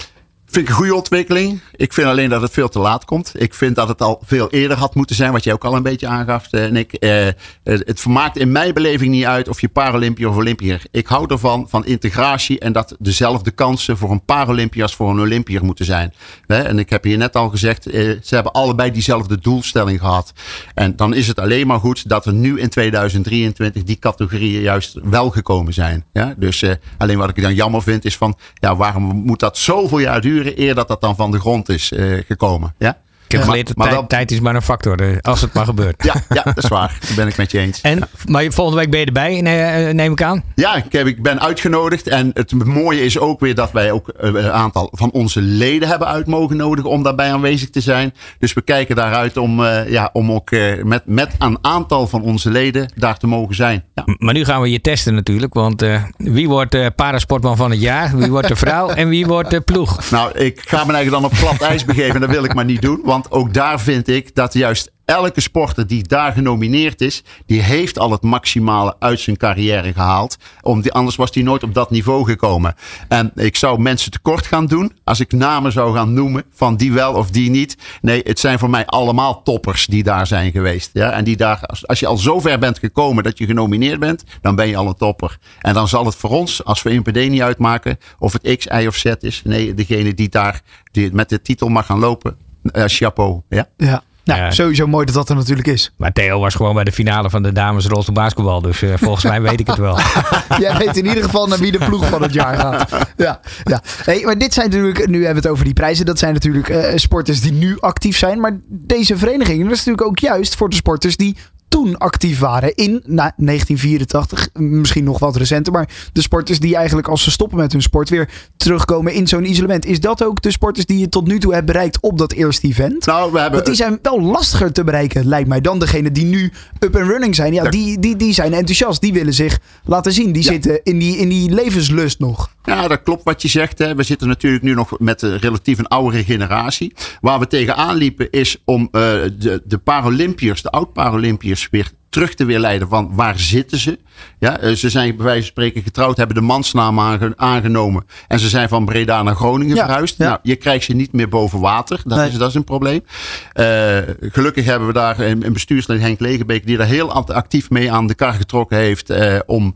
Vind ik een goede ontwikkeling. Ik vind alleen dat het veel te laat komt. Ik vind dat het al veel eerder had moeten zijn, wat jij ook al een beetje aangaf, eh, Nick. Eh, eh, het vermaakt in mijn beleving niet uit of je Paralympiër of Olympiër. Ik hou ervan, van integratie en dat dezelfde kansen voor een Paralympiër als voor een Olympiër moeten zijn. En ik heb hier net al gezegd, ze hebben allebei diezelfde doelstelling gehad. En dan is het alleen maar goed dat er nu in 2023 die categorieën juist wel gekomen zijn. Ja? Dus alleen wat ik dan jammer vind is van, ja, waarom moet dat zoveel jaar duren eer dat dat dan van de grond is eh, gekomen? Ja? Ik heb geleerd dat tijd, is maar een factor, eh, als het maar gebeurt. Ja, ja, dat is waar. Daar ben ik met je eens. En, maar volgende week ben je erbij, eh, neem ik aan. Ja, ik, heb, ik ben uitgenodigd. En het mooie is ook weer dat wij ook eh, een aantal van onze leden hebben uit mogen nodigen om daarbij aanwezig te zijn. Dus we kijken daaruit om, ja, om ook met, met een aantal van onze leden daar te mogen zijn. Ja. Maar nu gaan we je testen natuurlijk, want wie wordt eh parasportman van het jaar? Wie wordt de vrouw en wie wordt de ploeg? Nou, ik ga me eigenlijk dan op glad ijs begeven. En dat wil ik maar niet doen. Want ook daar vind ik dat juist elke sporter die daar genomineerd is, die heeft al het maximale uit zijn carrière gehaald. Om die, anders was hij nooit op dat niveau gekomen. En ik zou mensen tekort gaan doen als ik namen zou gaan noemen van die wel of die niet. Nee, het zijn voor mij allemaal toppers die daar zijn geweest. Ja? En die daar, als, als je al zo ver bent gekomen dat je genomineerd bent, dan ben je al een topper. En dan zal het voor ons, als we NPD niet uitmaken, of het X, Y of Z is. Nee, degene die daar die met de titel mag gaan lopen. Eh, chapeau. Ja? Ja. Nou, Ja. sowieso mooi dat dat er natuurlijk is. Maar Theo was gewoon bij de finale van de dames rolstoelbasketbal, dus eh, volgens mij weet ik het wel. Jij weet in ieder geval naar wie de ploeg van het jaar gaat. Ja, ja. Hey, maar dit zijn natuurlijk, nu hebben we het over die prijzen. Dat zijn natuurlijk eh, sporters die nu actief zijn. Maar deze vereniging, dat is natuurlijk ook juist voor de sporters die toen actief waren in nou, 1984. Misschien nog wat recenter. Maar de sporters die eigenlijk als ze stoppen met hun sport weer terugkomen in zo'n isolement. Is dat ook de sporters die je tot nu toe hebt bereikt op dat eerste event? Nou, we hebben. Want die zijn wel lastiger te bereiken, lijkt mij, dan degene die nu up and running zijn. Ja, Ja. die, die, die zijn enthousiast. Die willen zich laten zien. Die Ja. zitten in die, in die levenslust nog. Ja, dat klopt wat je zegt. Hè. We zitten natuurlijk nu nog met een relatief een oudere generatie. Waar we tegenaan liepen is om eh, de, de Paralympiërs, de oud-Paralympiërs, weer terug te weerleiden van waar zitten ze. Ja, eh, ze zijn bij wijze van spreken getrouwd, hebben de mansnaam aange- aangenomen. En ze zijn van Breda naar Groningen Ja, verhuisd. ja. Nou, je krijgt ze niet meer boven water. Dat, Nee. is, dat is een probleem. Eh, gelukkig hebben we daar een, een bestuurslid Henk Legenbeek die daar heel act- actief mee aan de kar getrokken heeft. eh, om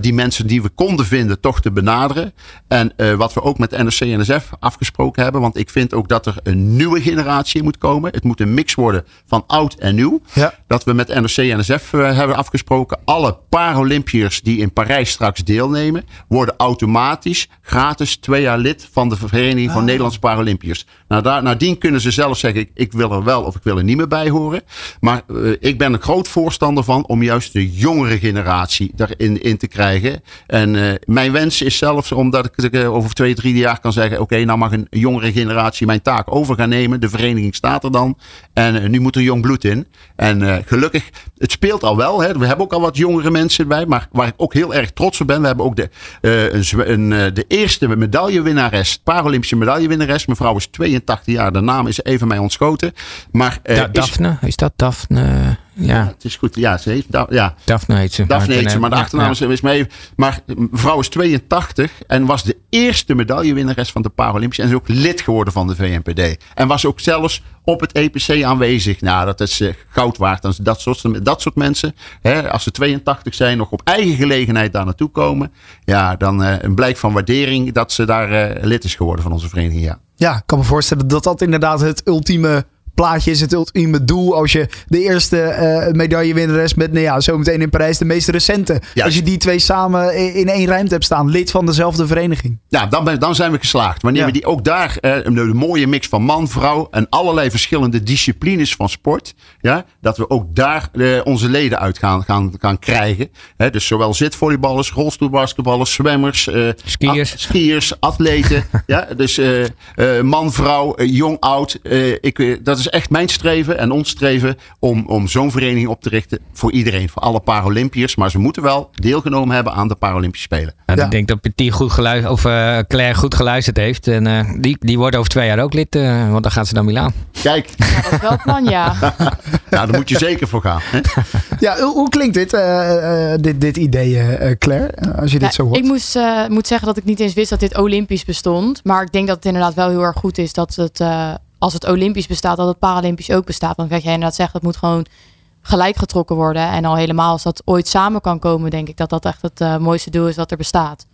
die mensen die we konden vinden toch te benaderen. En wat we ook met NRC en NSF afgesproken hebben. Want ik vind ook dat er een nieuwe generatie moet komen. Het moet een mix worden van oud en nieuw. Ja. Dat we met NRC en NSF hebben afgesproken. Alle Paralympiërs die in Parijs straks deelnemen. worden automatisch gratis twee jaar lid van de Vereniging van Nederlandse Paralympiërs. Nou, daar, nadien kunnen ze zelf zeggen: ik, ik wil er wel of ik wil er niet meer bij horen. Maar eh, ik ben een groot voorstander van om juist de jongere generatie daarin in te krijgen. En eh, mijn wens is zelfs omdat ik eh, over twee, drie jaar kan zeggen: oké, nou mag een jongere generatie mijn taak over gaan nemen. De vereniging staat er dan. En nu moet er jong bloed in. En gelukkig, het speelt al wel. Hè. We hebben ook al wat jongere mensen bij. Maar waar ik ook heel erg trots op ben. We hebben ook de, eh, een, een, eh, de eerste medaillewinnares. Paralympische medaillewinnares. Mevrouw is 82 jaar. De naam is even mij ontschoten. Maar eh, Da- is- Daphne, is dat Daphne? Ja, het is goed. Ja, ze heeft. Da- ja, Daphne heet ze. Daphne heet ze, maar de achternaam ja. is, mee. Maar mevrouw is 82 en was de eerste medaillewinnares van de Paralympische. En is ook lid geworden van de VNPD. En was ook zelfs op het EPC aanwezig. Nou, dat is eh, goud waard. Dan Dat soort, dat soort mensen, hè, als ze 82 zijn, nog op eigen gelegenheid daar naartoe komen. Ja, dan eh, een blijk van waardering dat ze daar eh, lid is geworden van onze vereniging. Ja. Ja, ik kan me voorstellen dat dat inderdaad het ultieme plaatje is. Het ultieme doel. Als je de eerste eh medaillewinnares met, nou ja, zometeen in Parijs de meest recente. Als je die twee samen in, in één ruimte hebt staan. Lid van dezelfde vereniging. Ja, dan, ben, dan zijn we geslaagd. Wanneer Ja. we die ook daar, eh, een, een mooie mix van man, vrouw en allerlei verschillende disciplines van sport. Ja, dat we ook daar eh, onze leden uit gaan, gaan, gaan krijgen. Hè, dus zowel zitvolleyballers, rolstoelbasketballers, zwemmers, eh, Skiers. at- skiers atleten. ja, dus eh, eh, man, vrouw, eh, jong, oud. eh, ik, eh, dat is echt mijn streven en ons streven om, om zo'n vereniging op te richten voor iedereen. Voor alle Paralympiërs. Maar ze moeten wel deelgenomen hebben aan de Paralympische Spelen. Nou, Ja. Ik denk dat Petit goed geluisterd, of eh, Claire goed geluisterd heeft. En eh, die, die wordt over twee jaar ook lid, eh, want dan gaat ze naar Milaan. Kijk, Ja, dat is wel het plan, ja. ja, daar moet je zeker voor gaan. Hè? Ja, hoe, hoe klinkt dit, dit, dit idee, Claire? Als je dit Ja, zo hoort. ik moest, eh, moet zeggen dat ik niet eens wist dat dit Olympisch bestond. Maar ik denk dat het inderdaad wel heel erg goed is dat het, eh, als het Olympisch bestaat, dat het Paralympisch ook bestaat. Want wat jij inderdaad zegt, dat moet gewoon gelijk getrokken worden. En al helemaal als dat ooit samen kan komen, denk ik dat dat echt het eh, mooiste doel is dat er bestaat.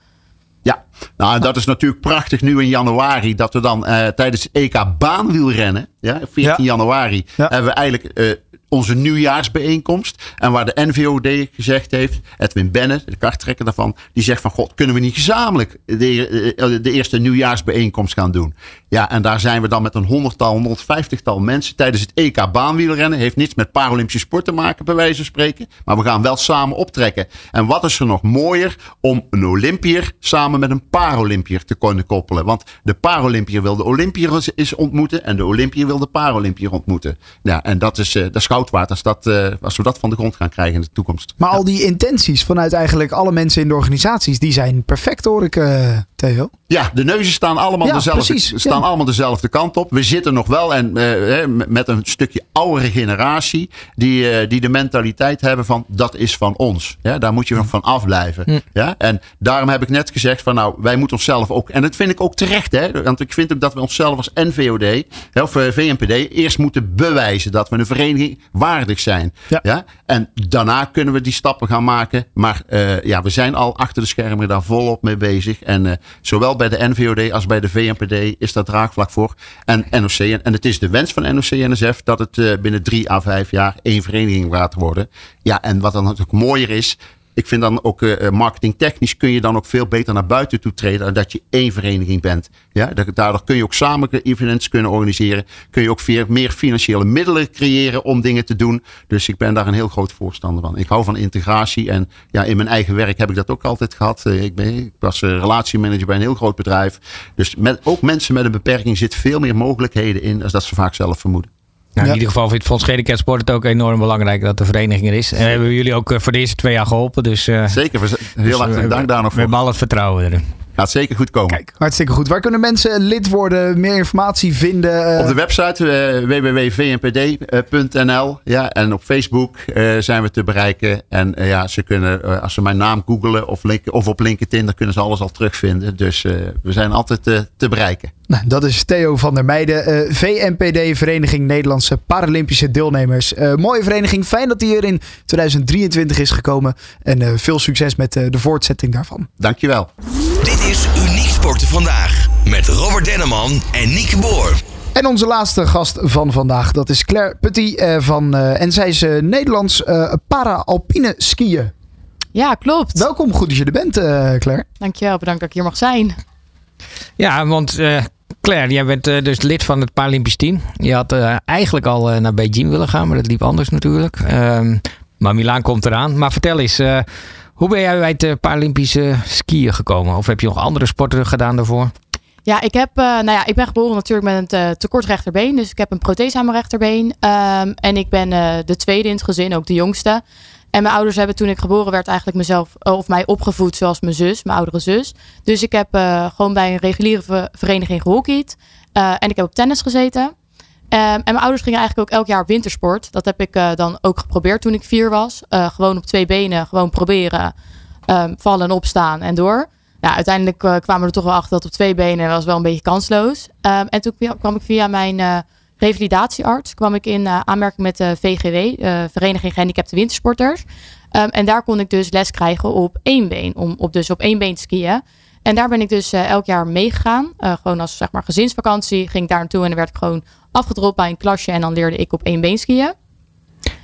Ja, nou en dat is natuurlijk prachtig nu in januari dat we dan eh, tijdens het EK baanwielrennen, ja, 14 Ja. januari, Ja. hebben we eigenlijk eh, onze nieuwjaarsbijeenkomst. En waar de NVOD gezegd heeft, Edwin Bennett, de karttrekker daarvan, die zegt van god, kunnen we niet gezamenlijk de, de eerste nieuwjaarsbijeenkomst gaan doen? Ja, en daar zijn we dan met een honderdtal, 150-tal mensen tijdens het EK baanwielrennen. Heeft niets met Paralympische sport te maken, bij wijze van spreken. Maar we gaan wel samen optrekken. En wat is er nog mooier om een Olympier samen met een Paralympier te kunnen koppelen? Want de Paralympier wil de Olympier is ontmoeten en de Olympier wil de Paralympier ontmoeten. Ja, en dat is, eh, dat is goud waard als, dat, eh, als we dat van de grond gaan krijgen in de toekomst. Maar al die intenties vanuit eigenlijk alle mensen in de organisaties, die zijn perfect hoor ik, eh, Theo. Ja, de neuzen staan allemaal, Ja, dezelfde, precies, staan ja. allemaal dezelfde kant op. We zitten nog wel en, eh, met een stukje oudere generatie die, eh, die de mentaliteit hebben van dat is van ons. Ja, daar moet je nog van afblijven. Ja? En daarom heb ik net gezegd van nou, wij moeten onszelf ook, en dat vind ik ook terecht, hè, want ik vind ook dat we onszelf als NVOD of eh, VNPD eerst moeten bewijzen dat we een vereniging waardig zijn. Ja. En daarna kunnen we die stappen gaan maken. Maar eh, ja, we zijn al achter de schermen daar volop mee bezig. En zowel bij de NVOD als bij de VNPD is daar draagvlak voor. En NOC. En, en het is de wens van NOC en NSF dat het eh, binnen drie à vijf jaar één vereniging gaat worden. Ja, en wat dan natuurlijk mooier is. Ik vind dan ook eh, marketingtechnisch kun je dan ook veel beter naar buiten toe treden. Dat je één vereniging bent. Ja, Da- daardoor kun je ook samen events kunnen organiseren. Kun je ook meer financiële middelen creëren om dingen te doen. Dus ik ben daar een heel groot voorstander van. Ik hou van integratie. En ja, in mijn eigen werk heb ik dat ook altijd gehad. Eh, Ik, ben, ik was eh, relatiemanager bij een heel groot bedrijf. Dus met, ook mensen met een beperking zitten veel meer mogelijkheden in. als dat ze vaak zelf vermoeden. Nou, Ja. In ieder geval vindt Fonds Gedenkend Sport het ook enorm belangrijk dat de vereniging er is. En hebben we jullie ook eh, voor de eerste twee jaar geholpen. Dus, eh, Zeker. we- Heel dus, hartelijk eh, dank daar nog We hebben voor. al het vertrouwen erin. Gaat zeker goed komen. Kijk, hartstikke goed. Waar kunnen mensen lid worden, meer informatie vinden? eh, Op de website eh, www.vnpd.nl ja, en op Facebook eh, zijn we te bereiken. En ja, ze kunnen, als ze mijn naam googelen of, link, of op LinkedIn, dan kunnen ze alles al terugvinden. Dus we zijn altijd te bereiken. Nou, dat is Theo van der Meijden, VNPD, Vereniging Nederlandse Paralympische Deelnemers. Mooie vereniging, fijn dat die er in 2023 is gekomen. En veel succes met de voortzetting daarvan. Dankjewel. Sporten Vandaag. Met Robert Denneman en Nieke Boer. En onze laatste gast van vandaag, dat is Claire Petit. eh, van, eh, en zij is eh, Nederlands eh, para-alpine skiën. Ja, klopt. Welkom, goed dat je er bent, eh, Claire. Dankjewel, bedankt dat ik hier mag zijn. Ja, want eh, Claire, jij bent eh, dus lid van het Paralympisch team. Je had eh, eigenlijk al eh, naar Beijing willen gaan, maar dat liep anders natuurlijk. Ehm, maar Milaan komt eraan. Maar vertel eens, eh, hoe ben jij bij het eh, Paralympische skiën gekomen? Of heb je nog andere sporten gedaan daarvoor? Ja, ik, heb, eh, nou ja, ik ben geboren natuurlijk met een te, tekort rechterbeen. Dus ik heb een prothese aan mijn rechterbeen. Ehm, en ik ben eh, de tweede in het gezin, ook de jongste. En mijn ouders hebben toen ik geboren werd eigenlijk mezelf, eh, of mij opgevoed zoals mijn zus, mijn oudere zus. Dus ik heb eh, gewoon bij een reguliere ve- vereniging gehockeyd. Eh, en ik heb op tennis gezeten. Ehm, en mijn ouders gingen eigenlijk ook elk jaar wintersport. Dat heb ik eh, dan ook geprobeerd toen ik vier was. Eh, gewoon op twee benen, gewoon proberen. Ehm, vallen en opstaan en door. Ja, uiteindelijk eh, kwamen we er toch wel achter dat op twee benen was wel een beetje kansloos. Ehm, en toen kwam- ik via mijn revalidatiearts kwam ik in aanmerking met de VGW, Vereniging Gehandicapte Wintersporters. En daar kon ik dus les krijgen op één been, om op, dus op één been te skiën. En daar ben ik dus elk jaar meegegaan. Gewoon als zeg maar gezinsvakantie ging ik daar naartoe en dan werd ik gewoon afgedropt bij een klasje en dan leerde ik op één been skiën.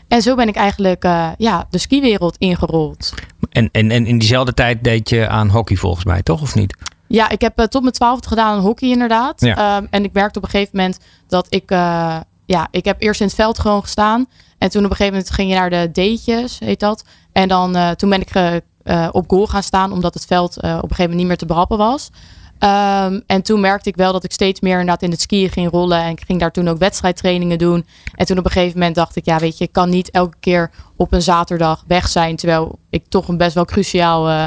En zo ben ik eigenlijk eh, ja, de skiwereld ingerold. En, en, en in diezelfde tijd deed je aan hockey volgens mij, toch? Of niet? Ja, ik heb eh, tot mijn twaalfde gedaan aan hockey inderdaad. Ja. Ehm, en ik merkte op een gegeven moment dat ik... eh, ja, ik heb eerst in het veld gewoon gestaan. En toen op een gegeven moment ging je naar de D'tjes, heet dat. En dan, toen ben ik op goal gaan staan, omdat het veld op een gegeven moment niet meer te behappen was. Ehm, en toen merkte ik wel dat ik steeds meer inderdaad in het skiën ging rollen. En ik ging daar toen ook wedstrijdtrainingen doen. En toen op een gegeven moment dacht ik, ja weet je, ik kan niet elke keer op een zaterdag weg zijn. Terwijl ik toch een best wel cruciaal, eh,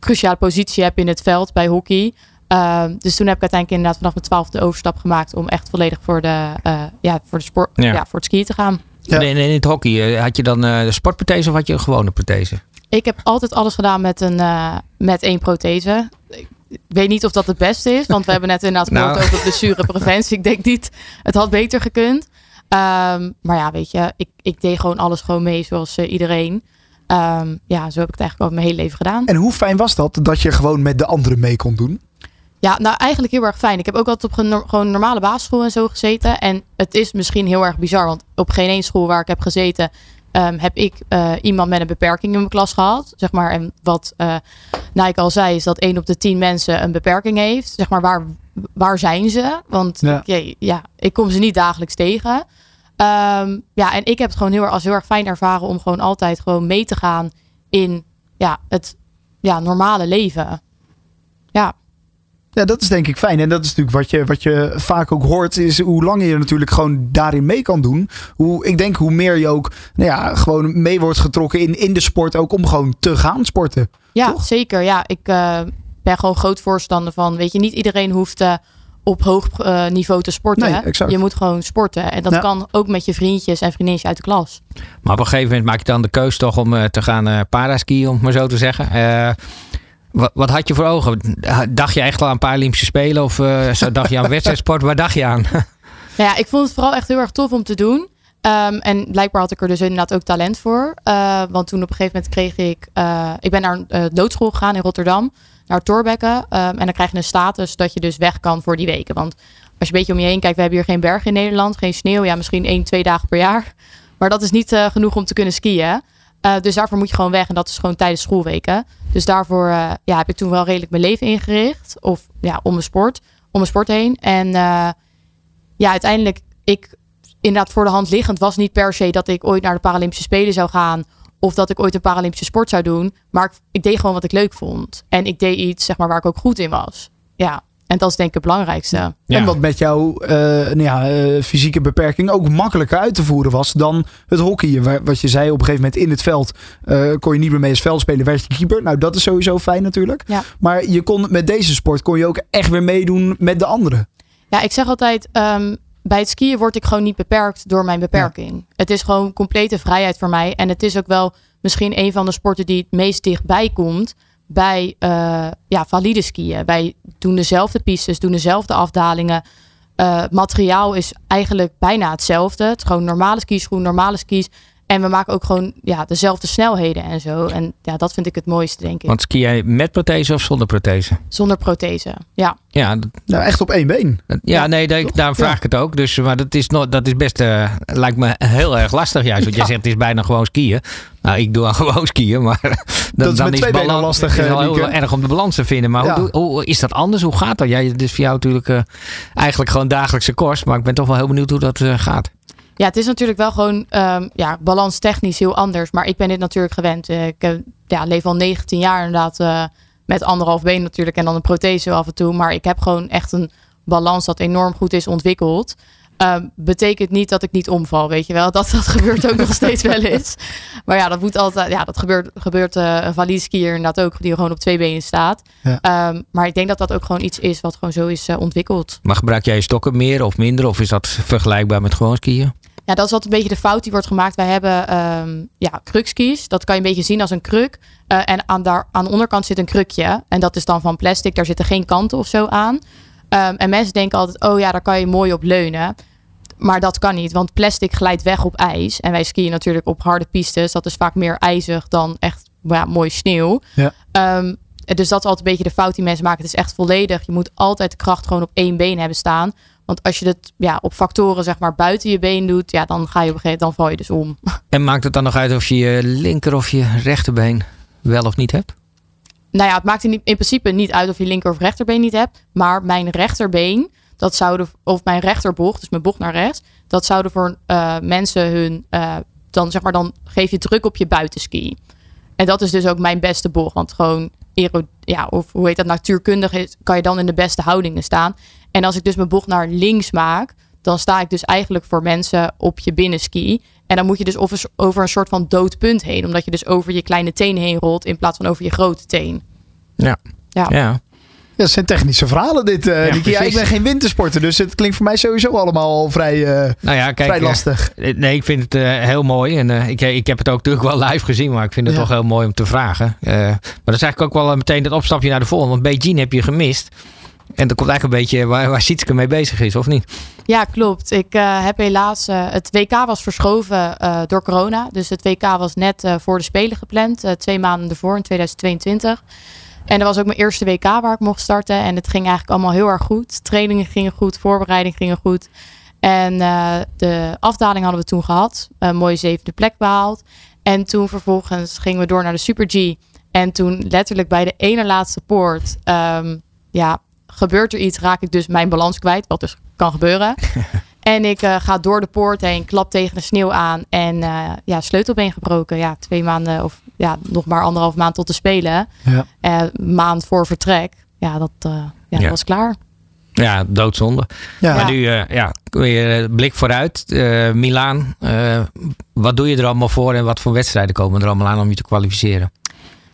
cruciale positie heb in het veld bij hockey. Ehm, dus toen heb ik uiteindelijk inderdaad vanaf mijn twaalfde de overstap gemaakt om echt volledig voor de, eh, ja, voor de sport, Ja. ja. voor het skiën te gaan. Ja. En in, het hockey, eh, had je dan eh, de sportprothese of had je een gewone prothese? Ik heb altijd alles gedaan met, een, eh, met één prothese. Ik weet niet of dat het beste is, want we hebben net inderdaad gehoord Nou. over blessurepreventie. Ik denk niet, het had beter gekund. Ehm, maar ja, weet je, ik, ik deed gewoon alles gewoon mee zoals eh, iedereen. Ehm, ja, zo heb ik het eigenlijk al mijn hele leven gedaan. En hoe fijn was dat, dat je gewoon met de anderen mee kon doen? Ja, nou eigenlijk heel erg fijn. Ik heb ook altijd op een gewoon normale basisschool en zo gezeten. En het is misschien heel erg bizar, want op geen één school waar ik heb gezeten, ehm, heb ik eh, iemand met een beperking in mijn klas gehad. Zeg maar, en wat eh Nike al zei, is dat één op de tien mensen een beperking heeft. Zeg maar, waar waar zijn ze? Want Ja. ja. ja, ik kom ze niet dagelijks tegen. Ehm, ja, en ik heb het gewoon heel erg, als heel erg fijn ervaren om gewoon altijd gewoon mee te gaan in ja, het ja, normale leven. Ja. Dat is denk ik fijn. En dat is natuurlijk wat je, wat je vaak ook hoort, is hoe langer je natuurlijk gewoon daarin mee kan doen. Hoe, ik denk hoe meer je ook nou ja, gewoon mee wordt getrokken in, in de sport, ook om gewoon te gaan sporten. Ja, Toch? zeker. Ja, ik eh, ben gewoon groot voorstander van, weet je, niet iedereen hoeft eh, op hoog eh, niveau te sporten. Nee, hè. exact. Je moet gewoon sporten. En dat Ja. kan ook met je vriendjes en vriendinnetjes uit de klas. Maar op een gegeven moment maak je dan de keus toch om eh, te gaan eh paraskiën, om het maar zo te zeggen. Wat, wat had je voor ogen? Dacht je echt al aan Paralympische Spelen of eh, dacht je aan wedstrijdsport? Waar dacht je aan? Nou ja, ik vond het vooral echt heel erg tof om te doen. Ehm, en blijkbaar had ik er dus inderdaad ook talent voor. Eh, want toen op een gegeven moment kreeg ik... eh, ik ben naar een doodschool gegaan in Rotterdam. Naar Torbekke. Ehm, en dan krijg je een status dat je dus weg kan voor die weken. Want als je een beetje om je heen kijkt... We hebben hier geen bergen in Nederland. Geen sneeuw. Ja, misschien één, twee dagen per jaar. Maar dat is niet genoeg om te kunnen skiën. Uh, dus daarvoor moet je gewoon weg. En dat is gewoon tijdens schoolweken. Dus daarvoor uh, ja, heb ik toen wel redelijk mijn leven ingericht. Of ja, om mijn sport. Om mijn sport heen. En uh, ja, uiteindelijk... Ik inderdaad voor de hand liggend was niet per se dat ik ooit naar de Paralympische Spelen zou gaan. Of dat ik ooit een Paralympische sport zou doen. Maar ik, ik deed gewoon wat ik leuk vond. En ik deed iets zeg maar, waar ik ook goed in was. Ja, en dat is denk ik het belangrijkste. Ja. En wat met jouw uh, nou ja, uh, fysieke beperking ook makkelijker uit te voeren was dan het hockey. Wat je zei op een gegeven moment in het veld uh, kon je niet meer mee als veld spelen, werd je keeper. Nou, dat is sowieso fijn natuurlijk. Ja. Maar je kon met deze sport kon je ook echt weer meedoen met de anderen. Ja, ik zeg altijd, um, bij het skiën word ik gewoon niet beperkt door mijn beperking. Ja. Het is gewoon complete vrijheid voor mij. En het is ook wel misschien een van de sporten die het meest dichtbij komt bij uh, ja, valide skiën. Wij doen dezelfde pistes, doen dezelfde afdalingen. Uh, materiaal is eigenlijk bijna hetzelfde. Het is gewoon normale skischoen, normale skis. En we maken ook gewoon ja, dezelfde snelheden en zo. En ja, dat vind ik het mooiste, denk ik. Want ski jij met prothese of zonder prothese? Zonder prothese, ja. Ja, nou, echt op één been. Ja, ja nee, daar, daarom vraag ik het ook. Dus, maar dat is, nog, dat is best, uh, lijkt me heel erg lastig juist. Want ja. jij zegt, het is bijna gewoon skiën. Nou, ik doe al gewoon skiën, maar dan, dat is dan met twee balans, lastig. Het is uh, heel erg om de balans te vinden. Maar ja. hoe, hoe, is dat anders? Hoe gaat dat? Jij, het is voor jou natuurlijk uh, eigenlijk gewoon dagelijkse kost. Maar ik ben toch wel heel benieuwd hoe dat uh, gaat. Ja, het is natuurlijk wel gewoon um, ja, balanstechnisch heel anders. Maar ik ben dit natuurlijk gewend. Ik uh, ja, leef al 19 jaar inderdaad uh, met anderhalf been natuurlijk. En dan een prothese af en toe. Maar ik heb gewoon echt een balans dat enorm goed is ontwikkeld. Um, betekent niet dat ik niet omval, weet je wel. Dat, dat gebeurt ook nog steeds wel eens. Maar ja, dat moet altijd. Ja, dat gebeurt, gebeurt uh, een valide skier inderdaad ook, die gewoon op twee benen staat. Ja. Um, maar ik denk dat dat ook gewoon iets is wat gewoon zo is uh, ontwikkeld. Maar gebruik jij je stokken meer of minder? Of is dat vergelijkbaar met gewoon skiën? Ja, dat is altijd een beetje de fout die wordt gemaakt. Wij hebben um, ja, krukskis. Dat kan je een beetje zien als een kruk. Uh, en aan, daar, aan de onderkant zit een krukje. En dat is dan van plastic. Daar zitten geen kanten of zo aan. Um, en mensen denken altijd, oh ja, daar kan je mooi op leunen. Maar dat kan niet, want plastic glijdt weg op ijs. En wij skiën natuurlijk op harde pistes. Dat is vaak meer ijzig dan echt ja, mooi sneeuw. Ja. Um, dus dat is altijd een beetje de fout die mensen maken. Het is echt volledig. Je moet altijd de kracht gewoon op één been hebben staan. Want als je het ja, op factoren zeg maar buiten je been doet, ja, dan ga je op een gegeven moment, dan val je dus om. En maakt het dan nog uit of je je linker of je rechterbeen wel of niet hebt? Nou ja, het maakt in, in principe niet uit of je linker of rechterbeen niet hebt. Maar mijn rechterbeen, dat zouden, of mijn rechterbocht, dus mijn bocht naar rechts, dat zouden voor uh, mensen hun, uh, dan zeg maar, dan geef je druk op je buitenski. En dat is dus ook mijn beste bocht, want gewoon, ja, of hoe heet dat, natuurkundig is, kan je dan in de beste houdingen staan. En als ik dus mijn bocht naar links maak, dan sta ik dus eigenlijk voor mensen op je binnenski. En dan moet je dus over, een soort van dood punt heen, omdat je dus over je kleine teen heen rolt in plaats van over je grote teen. Ja. Ja. ja. Dat zijn technische verhalen dit, uh, ja, ja, ik ben geen wintersporter, dus het klinkt voor mij sowieso allemaal vrij, uh, nou ja, kijk, vrij lastig. Uh, nee, ik vind het uh, heel mooi. En ik, ik heb het ook natuurlijk wel live gezien, maar ik vind het ja. toch heel mooi om te vragen. maar dat is eigenlijk ook wel meteen het opstapje naar de volgende. Want Beijing heb je gemist. En dat komt eigenlijk een beetje waar, waar Sietske mee bezig is, of niet? Ja, klopt. Ik uh, heb helaas... Uh, het WK was verschoven uh, door corona. Dus het WK was net voor de Spelen gepland. twee maanden ervoor, in 2022. En dat was ook mijn eerste WK waar ik mocht starten. En het ging eigenlijk allemaal heel erg goed. Trainingen gingen goed, voorbereiding gingen goed. En de afdaling hadden we toen gehad. Een mooie zevende plek behaald. En toen vervolgens gingen we door naar de Super G. En toen letterlijk bij de ene laatste poort... Um, ja, gebeurt er iets, raak ik dus mijn balans kwijt. Wat dus kan gebeuren. en ik eh, ga door de poort heen, klap tegen de sneeuw aan. En eh, ja, sleutelbeen gebroken. Ja, twee maanden of ja, nog maar anderhalf maand tot te spelen. Ja. Eh, maand voor vertrek. Ja, dat eh, ja, Ja. was klaar. Ja, doodzonde. Ja. Maar nu, eh, ja, weer blik vooruit. Eh Milaan, eh, wat doe je er allemaal voor en wat voor wedstrijden komen er allemaal aan om je te kwalificeren?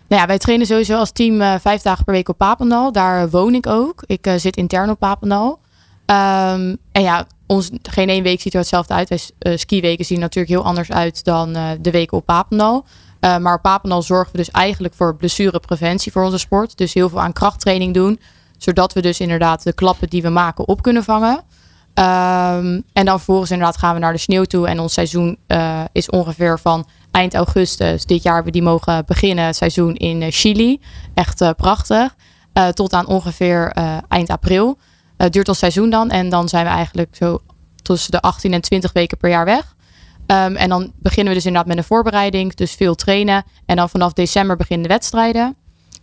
Nou ja, wij trainen sowieso als team eh, vijf dagen per week op Papendal. Daar woon ik ook. Ik eh, zit intern op Papendal. Ehm, en ja, ons, geen één week ziet er hetzelfde uit. Wij eh, skiweken zien natuurlijk heel anders uit dan eh, de weken op Papendal. Eh, maar op Papendal zorgen we dus eigenlijk voor blessurepreventie voor onze sport. Dus heel veel aan krachttraining doen. Zodat we dus inderdaad de klappen die we maken op kunnen vangen. Ehm, en dan vervolgens inderdaad gaan we naar de sneeuw toe. En ons seizoen is ongeveer van eind augustus. Dit jaar hebben we die mogen beginnen, het seizoen in Chili. Echt prachtig. Tot aan ongeveer eind april. Het duurt ons seizoen dan. En dan zijn we eigenlijk zo tussen de 18 en 20 weken per jaar weg. Ehm, en dan beginnen we dus inderdaad met een voorbereiding. Dus veel trainen. En dan vanaf december beginnen de wedstrijden.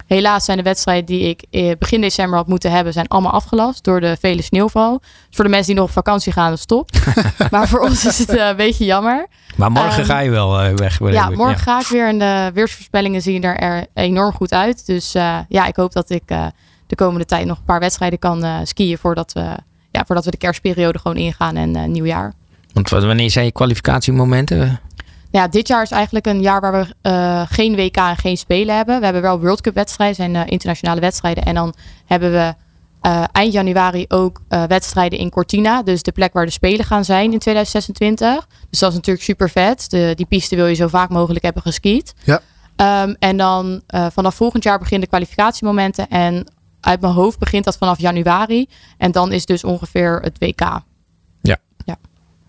Helaas zijn de wedstrijden die ik eh, begin december had moeten hebben, zijn allemaal afgelast door de vele sneeuwval. Dus voor de mensen die nog op vakantie gaan, dat stopt. maar voor ons is het eh, een beetje jammer. Maar morgen Ehm, ga je wel eh, weg. Ja, morgen ga ik weer en de weersvoorspellingen zien er, er enorm goed uit. Dus eh, ja, ik hoop dat ik eh, de komende tijd nog een paar wedstrijden kan eh, skiën voordat we, ja, voordat we de kerstperiode gewoon ingaan en eh, nieuwjaar. Want wat- wanneer zijn je kwalificatiemomenten? Ja, dit jaar is eigenlijk een jaar waar we eh, geen WK en geen Spelen hebben. We hebben wel World Cup wedstrijden, zijn eh, internationale wedstrijden. En dan hebben we eh, eind januari ook eh, wedstrijden in Cortina. Dus de plek waar de Spelen gaan zijn in 2026. Dus dat is natuurlijk super vet. De, die piste wil je zo vaak mogelijk hebben geskiet. Ja. Ehm, en dan eh, vanaf volgend jaar beginnen de kwalificatiemomenten. En uit mijn hoofd begint dat vanaf januari. En dan is dus ongeveer het WK.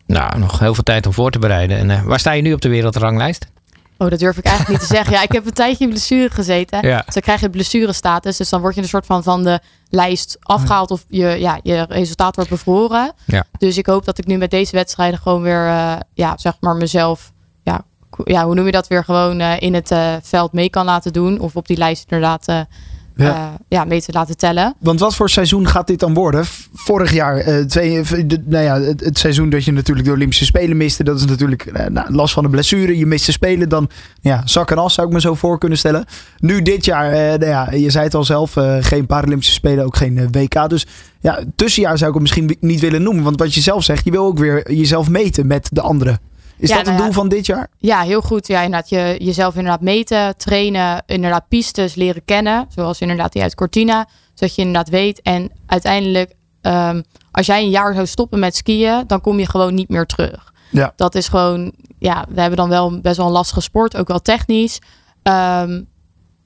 Nou, nog heel veel tijd om voor te bereiden. En eh, waar sta je nu op de wereldranglijst? Oh, dat durf ik eigenlijk niet te zeggen. Ja, ik heb een tijdje in blessure gezeten. Ja. Dus dan krijg je blessurestatus. Dus dan word je een soort van van de lijst afgehaald of je, ja, je resultaat wordt bevroren. Ja. Dus ik hoop dat ik nu met deze wedstrijden gewoon weer, eh, ja, zeg maar mezelf, ja, ja, hoe noem je dat weer, gewoon eh, in het veld mee kan laten doen. Of op die lijst inderdaad Ja. ja. ja, mee te laten tellen. Want wat voor seizoen gaat dit dan worden? Vorig jaar, eh, twee, de- nou ja, het, het seizoen dat je natuurlijk de Olympische Spelen miste. Dat is natuurlijk eh, nou, last van de blessure. Je mist de Spelen, dan ja, zak en as zou ik me zo voor kunnen stellen. Nu dit jaar, eh, nou ja, je zei het al zelf, eh, geen Paralympische Spelen, ook geen eh, WK. Dus ja, tussenjaar zou ik het misschien niet willen noemen. Want wat je zelf zegt, je wil ook weer jezelf meten met de anderen. Is Ja, dat het nou doel van dit jaar? Ja, heel goed. Ja, inderdaad, je, jezelf inderdaad meten, trainen, inderdaad pistes leren kennen. Zoals inderdaad die uit Cortina. Zodat je inderdaad weet. En uiteindelijk, ehm, als jij een jaar zou stoppen met skiën, dan kom je gewoon niet meer terug. Ja. Dat is gewoon, ja, we hebben dan wel best wel een lastige sport, ook wel technisch. Ehm,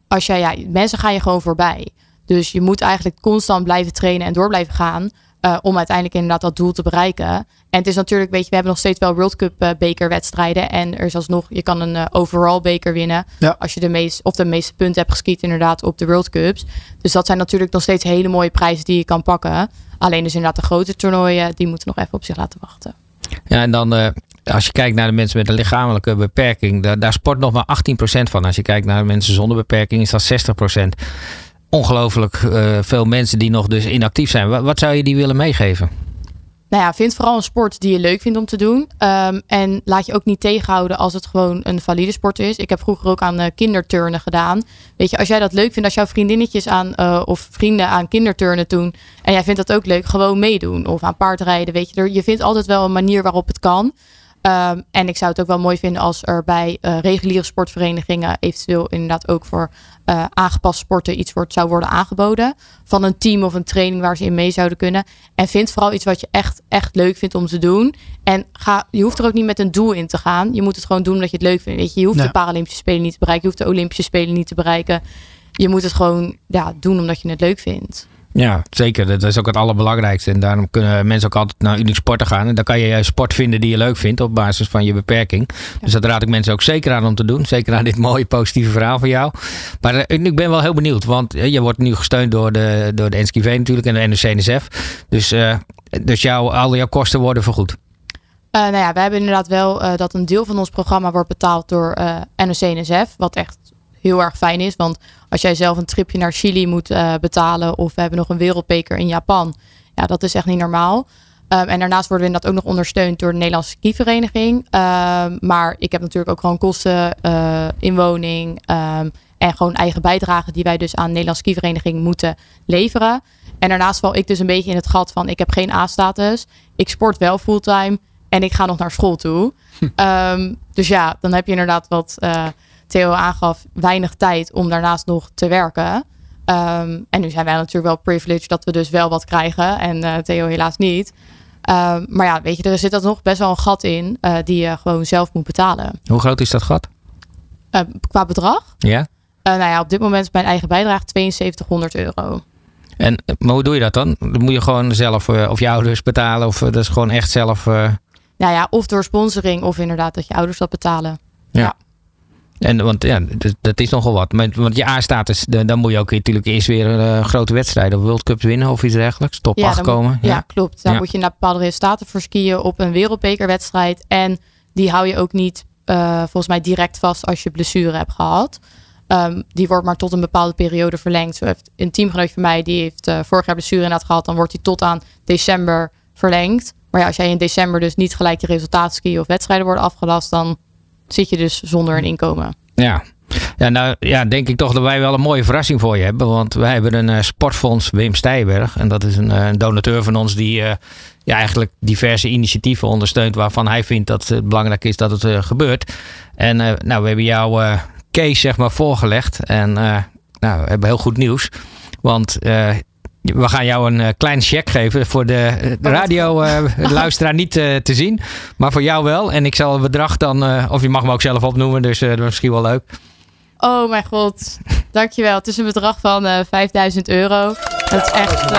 als jij, ja, mensen gaan je gewoon voorbij. Dus je moet eigenlijk constant blijven trainen en door blijven gaan. Eh, om uiteindelijk inderdaad dat doel te bereiken. En het is natuurlijk, weet je, we hebben nog steeds wel World Cup eh, bekerwedstrijden. En er is alsnog, je kan een eh, overall beker winnen. Ja. Als je de meest, of de meeste punten hebt geskiet inderdaad op de World Cups. Dus dat zijn natuurlijk nog steeds hele mooie prijzen die je kan pakken. Alleen dus inderdaad de grote toernooien, die moeten nog even op zich laten wachten. Ja, en dan eh, als je kijkt naar de mensen met een lichamelijke beperking, daar, daar sport nog maar 18% van. Als je kijkt naar de mensen zonder beperking, is dat 60%. Ongelooflijk eh, veel mensen die nog dus inactief zijn. Wat, zou je die willen meegeven? Nou ja, vind vooral een sport die je leuk vindt om te doen. Ehm, en laat je ook niet tegenhouden als het gewoon een valide sport is. Ik heb vroeger ook aan eh, kinderturnen gedaan. Weet je, als jij dat leuk vindt, als jouw vriendinnetjes aan eh, of vrienden aan kinderturnen doen. En jij vindt dat ook leuk, gewoon meedoen. Of aan paardrijden. Weet je, er, je vindt altijd wel een manier waarop het kan. Ehm, en ik zou het ook wel mooi vinden als er bij eh, reguliere sportverenigingen eventueel inderdaad ook voor eh aangepast sporten iets wordt, zou worden aangeboden. Van een team of een training waar ze in mee zouden kunnen. En vind vooral iets wat je echt, echt leuk vindt om te doen. En ga, je hoeft er ook niet met een doel in te gaan. Je moet het gewoon doen omdat je het leuk vindt. Weet je, je hoeft Ja. de Paralympische Spelen niet te bereiken. Je hoeft de Olympische Spelen niet te bereiken. Je moet het gewoon ja, doen omdat je het leuk vindt. Ja, zeker. Dat is ook het allerbelangrijkste. En daarom kunnen mensen ook altijd naar Unique Sporten gaan. En dan kan je juist sport vinden die je leuk vindt op basis van je beperking. Dus dat raad ik mensen ook zeker aan om te doen. Zeker aan dit mooie positieve verhaal van jou. Maar eh, ik ben wel heel benieuwd. Want eh, je wordt nu gesteund door de, door de NSKV natuurlijk en de NOC-NSF. Dus, eh, dus jouw, al jouw kosten worden vergoed. Nou ja, we hebben inderdaad wel dat een deel van ons programma wordt betaald door NOC-NSF. Wat echt heel erg fijn is. Want als jij zelf een tripje naar Chili moet eh, betalen of we hebben nog een wereldbeker in Japan, ja, dat is echt niet normaal. Um, en daarnaast worden we inderdaad ook nog ondersteund door de Nederlandse skivereniging. Um, maar ik heb natuurlijk ook gewoon kosten, uh, inwoning um, en gewoon eigen bijdragen die wij dus aan de Nederlandse skivereniging moeten leveren. En daarnaast val ik dus een beetje in het gat van ik heb geen A-status. Ik sport wel fulltime en ik ga nog naar school toe. dus ja, dan heb je inderdaad wat uh, Theo aangaf, weinig tijd om daarnaast nog te werken. Um, en nu zijn wij natuurlijk wel privileged dat we dus wel wat krijgen en uh, Theo helaas niet. Um, maar ja, weet je, er zit er nog best wel een gat in uh, die je gewoon zelf moet betalen. Hoe groot is dat gat? Uh, qua bedrag? Ja. Nou ja, op dit moment is mijn eigen bijdrage 7200 euro. En maar hoe doe je dat dan? Dan moet je gewoon zelf of je ouders betalen of dat is gewoon echt zelf. Nou ja, of door sponsoring of inderdaad dat je ouders dat betalen. Ja. ja. En want ja, dat, dat is nogal wat. Maar, want je A-status, dan moet je ook natuurlijk eerst weer een uh, grote wedstrijd of World Cups winnen of iets dergelijks. Top ja, 8 komen. Moet, ja. ja, klopt. Dan ja. moet je naar bepaalde resultaten voor skiën op een wereldbekerwedstrijd. En die hou je ook niet uh, volgens mij direct vast als je blessure hebt gehad. Um, die wordt maar tot een bepaalde periode verlengd. Zo heeft een teamgenoot van mij, die heeft uh, vorig jaar blessure inderdaad gehad. Dan wordt die tot aan december verlengd. Maar ja, als jij in december dus niet gelijk je resultaatskiën of wedstrijden worden afgelast, dan zit je dus zonder een inkomen. Ja. Ja, nou ja, denk ik toch dat wij wel een mooie verrassing voor je hebben. Want wij hebben een uh, sportfonds Wim Stijberg. En dat is een, een donateur van ons die uh, ja, eigenlijk diverse initiatieven ondersteunt. Waarvan hij vindt dat het belangrijk is dat het gebeurt. En nou, we hebben jouw case zeg maar voorgelegd. En nou, we hebben heel goed nieuws. Want we gaan jou een uh, klein check geven voor de, de radio uh, luisteraar niet uh, te zien. Maar voor jou wel. En ik zal het bedrag dan, of je mag me ook zelf opnoemen, dus dat is misschien wel leuk. Oh mijn god, dankjewel. Het is een bedrag van 5000 euro. Dat is echt,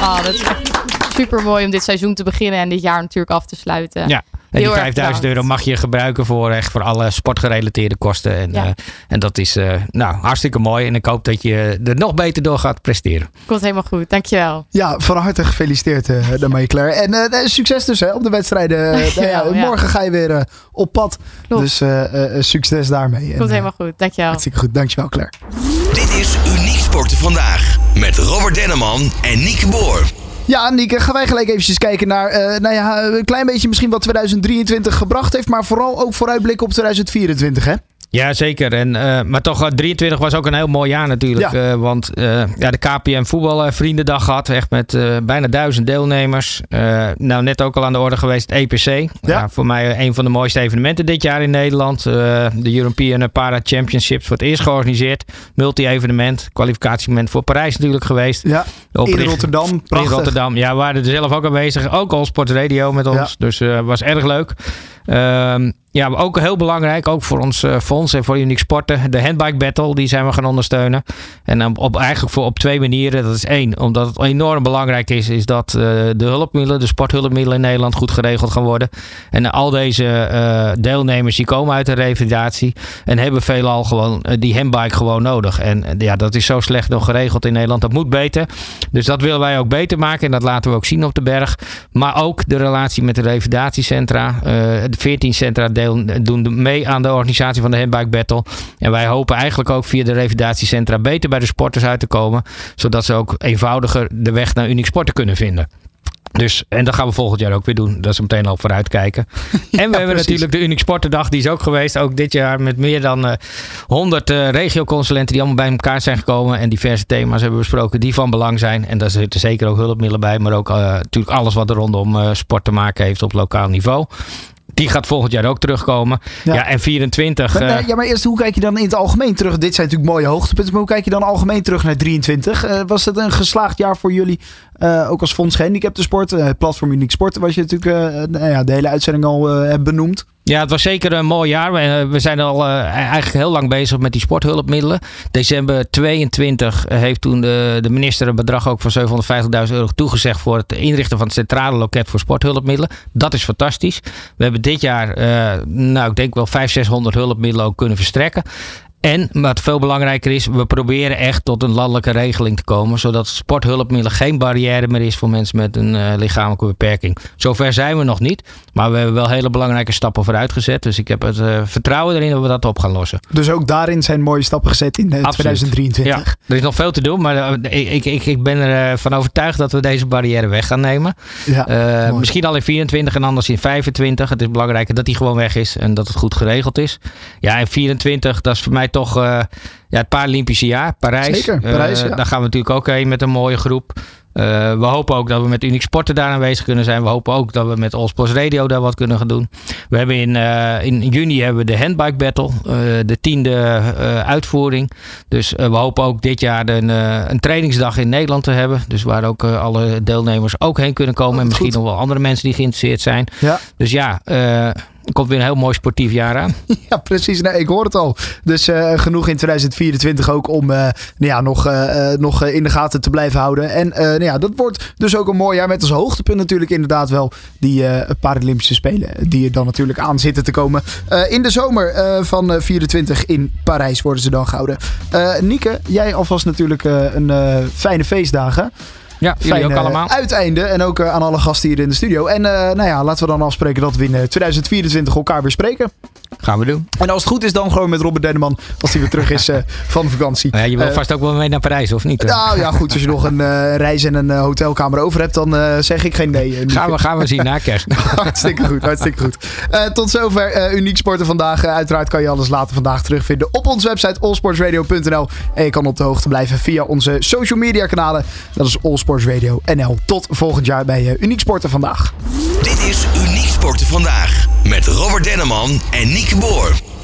oh, dat is echt super mooi om dit seizoen te beginnen en dit jaar natuurlijk af te sluiten. Ja. En die 5000 euro mag je gebruiken voor echt voor alle sportgerelateerde kosten. En, ja. uh, en dat is uh, nou, hartstikke mooi. En ik hoop dat je er nog beter door gaat presteren. Komt helemaal goed, dankjewel. Ja, van harte gefeliciteerd uh, daarmee Claire. En uh, succes dus hè, op de wedstrijden. ja, morgen ja. ga je weer op pad. Klopt. Dus succes daarmee. Komt en, helemaal goed, dankjewel. Hartstikke goed, dankjewel Claire. Dit is Uniek Sporten Vandaag. Met Robert Denneman en Nieke Boer. Ja, Nieke, gaan wij gelijk eventjes kijken naar uh, nou ja, een klein beetje misschien wat 2023 gebracht heeft. Maar vooral ook vooruitblikken op 2024, hè? Ja, zeker. En, uh, maar toch, 23 was ook een heel mooi jaar natuurlijk. Ja. Uh, want ja, de KPM Voetbalvriendendag gehad. Echt met bijna duizend deelnemers. nou, net ook al aan de orde geweest, het EPC. Ja. voor mij een van de mooiste evenementen dit jaar in Nederland. de European Para Championships wordt eerst georganiseerd. Multi-evenement. Kwalificatiemoment voor Parijs natuurlijk geweest. Ja, in Rotterdam. Prachtig. In Rotterdam. Ja, we waren er zelf ook aanwezig. Ook al Sport Radio met ons. Ja. Dus was erg leuk. Uh, ja, ook heel belangrijk, ook voor ons fonds en voor Unique Sporten. De Handbike Battle, die zijn we gaan ondersteunen. En um, op, eigenlijk voor, op twee manieren. Dat is één, omdat het enorm belangrijk is, is dat uh, de hulpmiddelen, de sporthulpmiddelen in Nederland goed geregeld gaan worden. En al deze deelnemers die komen uit de revalidatie en hebben veelal gewoon die handbike gewoon nodig. En ja, dat is zo slecht nog geregeld in Nederland. Dat moet beter. Dus dat willen wij ook beter maken en dat laten we ook zien op de berg. Maar ook de relatie met de revalidatiecentra. De 14 centra deel doen mee aan de organisatie van de Handbike Battle. En wij hopen eigenlijk ook via de revalidatiecentra beter bij de sporters uit te komen. Zodat ze ook eenvoudiger de weg naar Uniek Sporten kunnen vinden. Dus, en dat gaan we volgend jaar ook weer doen. Dat is meteen al vooruitkijken. En we hebben precies. natuurlijk de Uniek Sportendag. Die is ook geweest. Ook dit jaar met meer dan uh, 100 uh, regioconsulenten die allemaal bij elkaar zijn gekomen. En diverse thema's hebben besproken die van belang zijn. En daar zitten zeker ook hulpmiddelen bij. Maar ook uh, natuurlijk alles wat er rondom sport te maken heeft op lokaal niveau. Die gaat volgend jaar ook terugkomen. Ja, ja en 24. Maar, nee, ja, maar eerst, hoe kijk je dan in het algemeen terug? Dit zijn natuurlijk mooie hoogtepunten. Maar hoe kijk je dan algemeen terug naar 23? Uh, was het een geslaagd jaar voor jullie? Uh, ook als Fonds Gehandicapten Sport. Uh, platform Uniek Sport. Was je natuurlijk nou ja, de hele uitzending al hebt benoemd. Ja, het was zeker een mooi jaar. We, we zijn al uh, eigenlijk heel lang bezig met die sporthulpmiddelen. December 22 heeft toen de, de minister een bedrag ook van 750.000 euro toegezegd voor het inrichten van het centrale loket voor sporthulpmiddelen. Dat is fantastisch. We hebben dit jaar, uh, nou ik denk wel 500, 600 hulpmiddelen ook kunnen verstrekken. En wat veel belangrijker is, we proberen echt tot een landelijke regeling te komen. Zodat sporthulpmiddelen geen barrière meer is voor mensen met een uh, lichamelijke beperking. Zover zijn we nog niet. Maar we hebben wel hele belangrijke stappen vooruit gezet. Dus ik heb het uh, vertrouwen erin dat we dat op gaan lossen. Dus ook daarin zijn mooie stappen gezet in uh, 2023. Ja, er is nog veel te doen. Maar ik, ik, ik ben ervan overtuigd dat we deze barrière weg gaan nemen. Ja, misschien al in 24 en anders in 25. Het is belangrijker dat die gewoon weg is. En dat het goed geregeld is. Ja, in 24, dat is voor mij toch uh, ja, het Paralympische jaar, Parijs. Zeker, Parijs, uh, ja. Daar gaan we natuurlijk ook heen met een mooie groep. Uh, we hopen ook dat we met Unique Sporten daar aanwezig kunnen zijn. We hopen ook dat we met All Sports Radio daar wat kunnen gaan doen. We hebben in, uh, in juni hebben we de Handbike Battle, uh, de tiende uitvoering. Dus we hopen ook dit jaar een, een, trainingsdag in Nederland te hebben. Dus waar ook alle deelnemers ook heen kunnen komen. Oh, en misschien goed. nog wel andere mensen die geïnteresseerd zijn. Ja. Dus ja, komt weer een heel mooi sportief jaar aan. Ja, precies. Nee, ik hoor het al. Dus uh, genoeg in 2024 ook om uh, nou ja, nog, uh, nog in de gaten te blijven houden. En nou ja, dat wordt dus ook een mooi jaar met als hoogtepunt natuurlijk inderdaad wel die Paralympische Spelen. Die er dan natuurlijk aan zitten te komen. in de zomer van 24 in Parijs worden ze dan gehouden. Nieke, jij alvast natuurlijk een fijne feestdagen. Ja, jullie ook allemaal. Uiteinde en ook uh, aan alle gasten hier in de studio. En uh, nou ja, laten we dan afspreken dat we in 2024 elkaar weer spreken. Gaan we doen. En als het goed is, dan gewoon met Robert Denneman. Als hij weer terug is uh, van vakantie. Ja, je wil vast ook wel mee naar Parijs, of niet? Nou ja, goed. Als je nog een reis en een hotelkamer over hebt, dan zeg ik geen nee. gaan, we, gaan we zien na kerst. hartstikke goed, hartstikke goed. tot zover Uniek Sporten vandaag. uiteraard kan je alles later vandaag terugvinden op onze website allsportsradio.nl. En je kan op de hoogte blijven via onze social media kanalen. Dat is Allsports Radio NL. Tot volgend jaar bij Uniek Sporten vandaag. Dit is Uniek Sporten vandaag met Robert Denneman en Nieke Boer.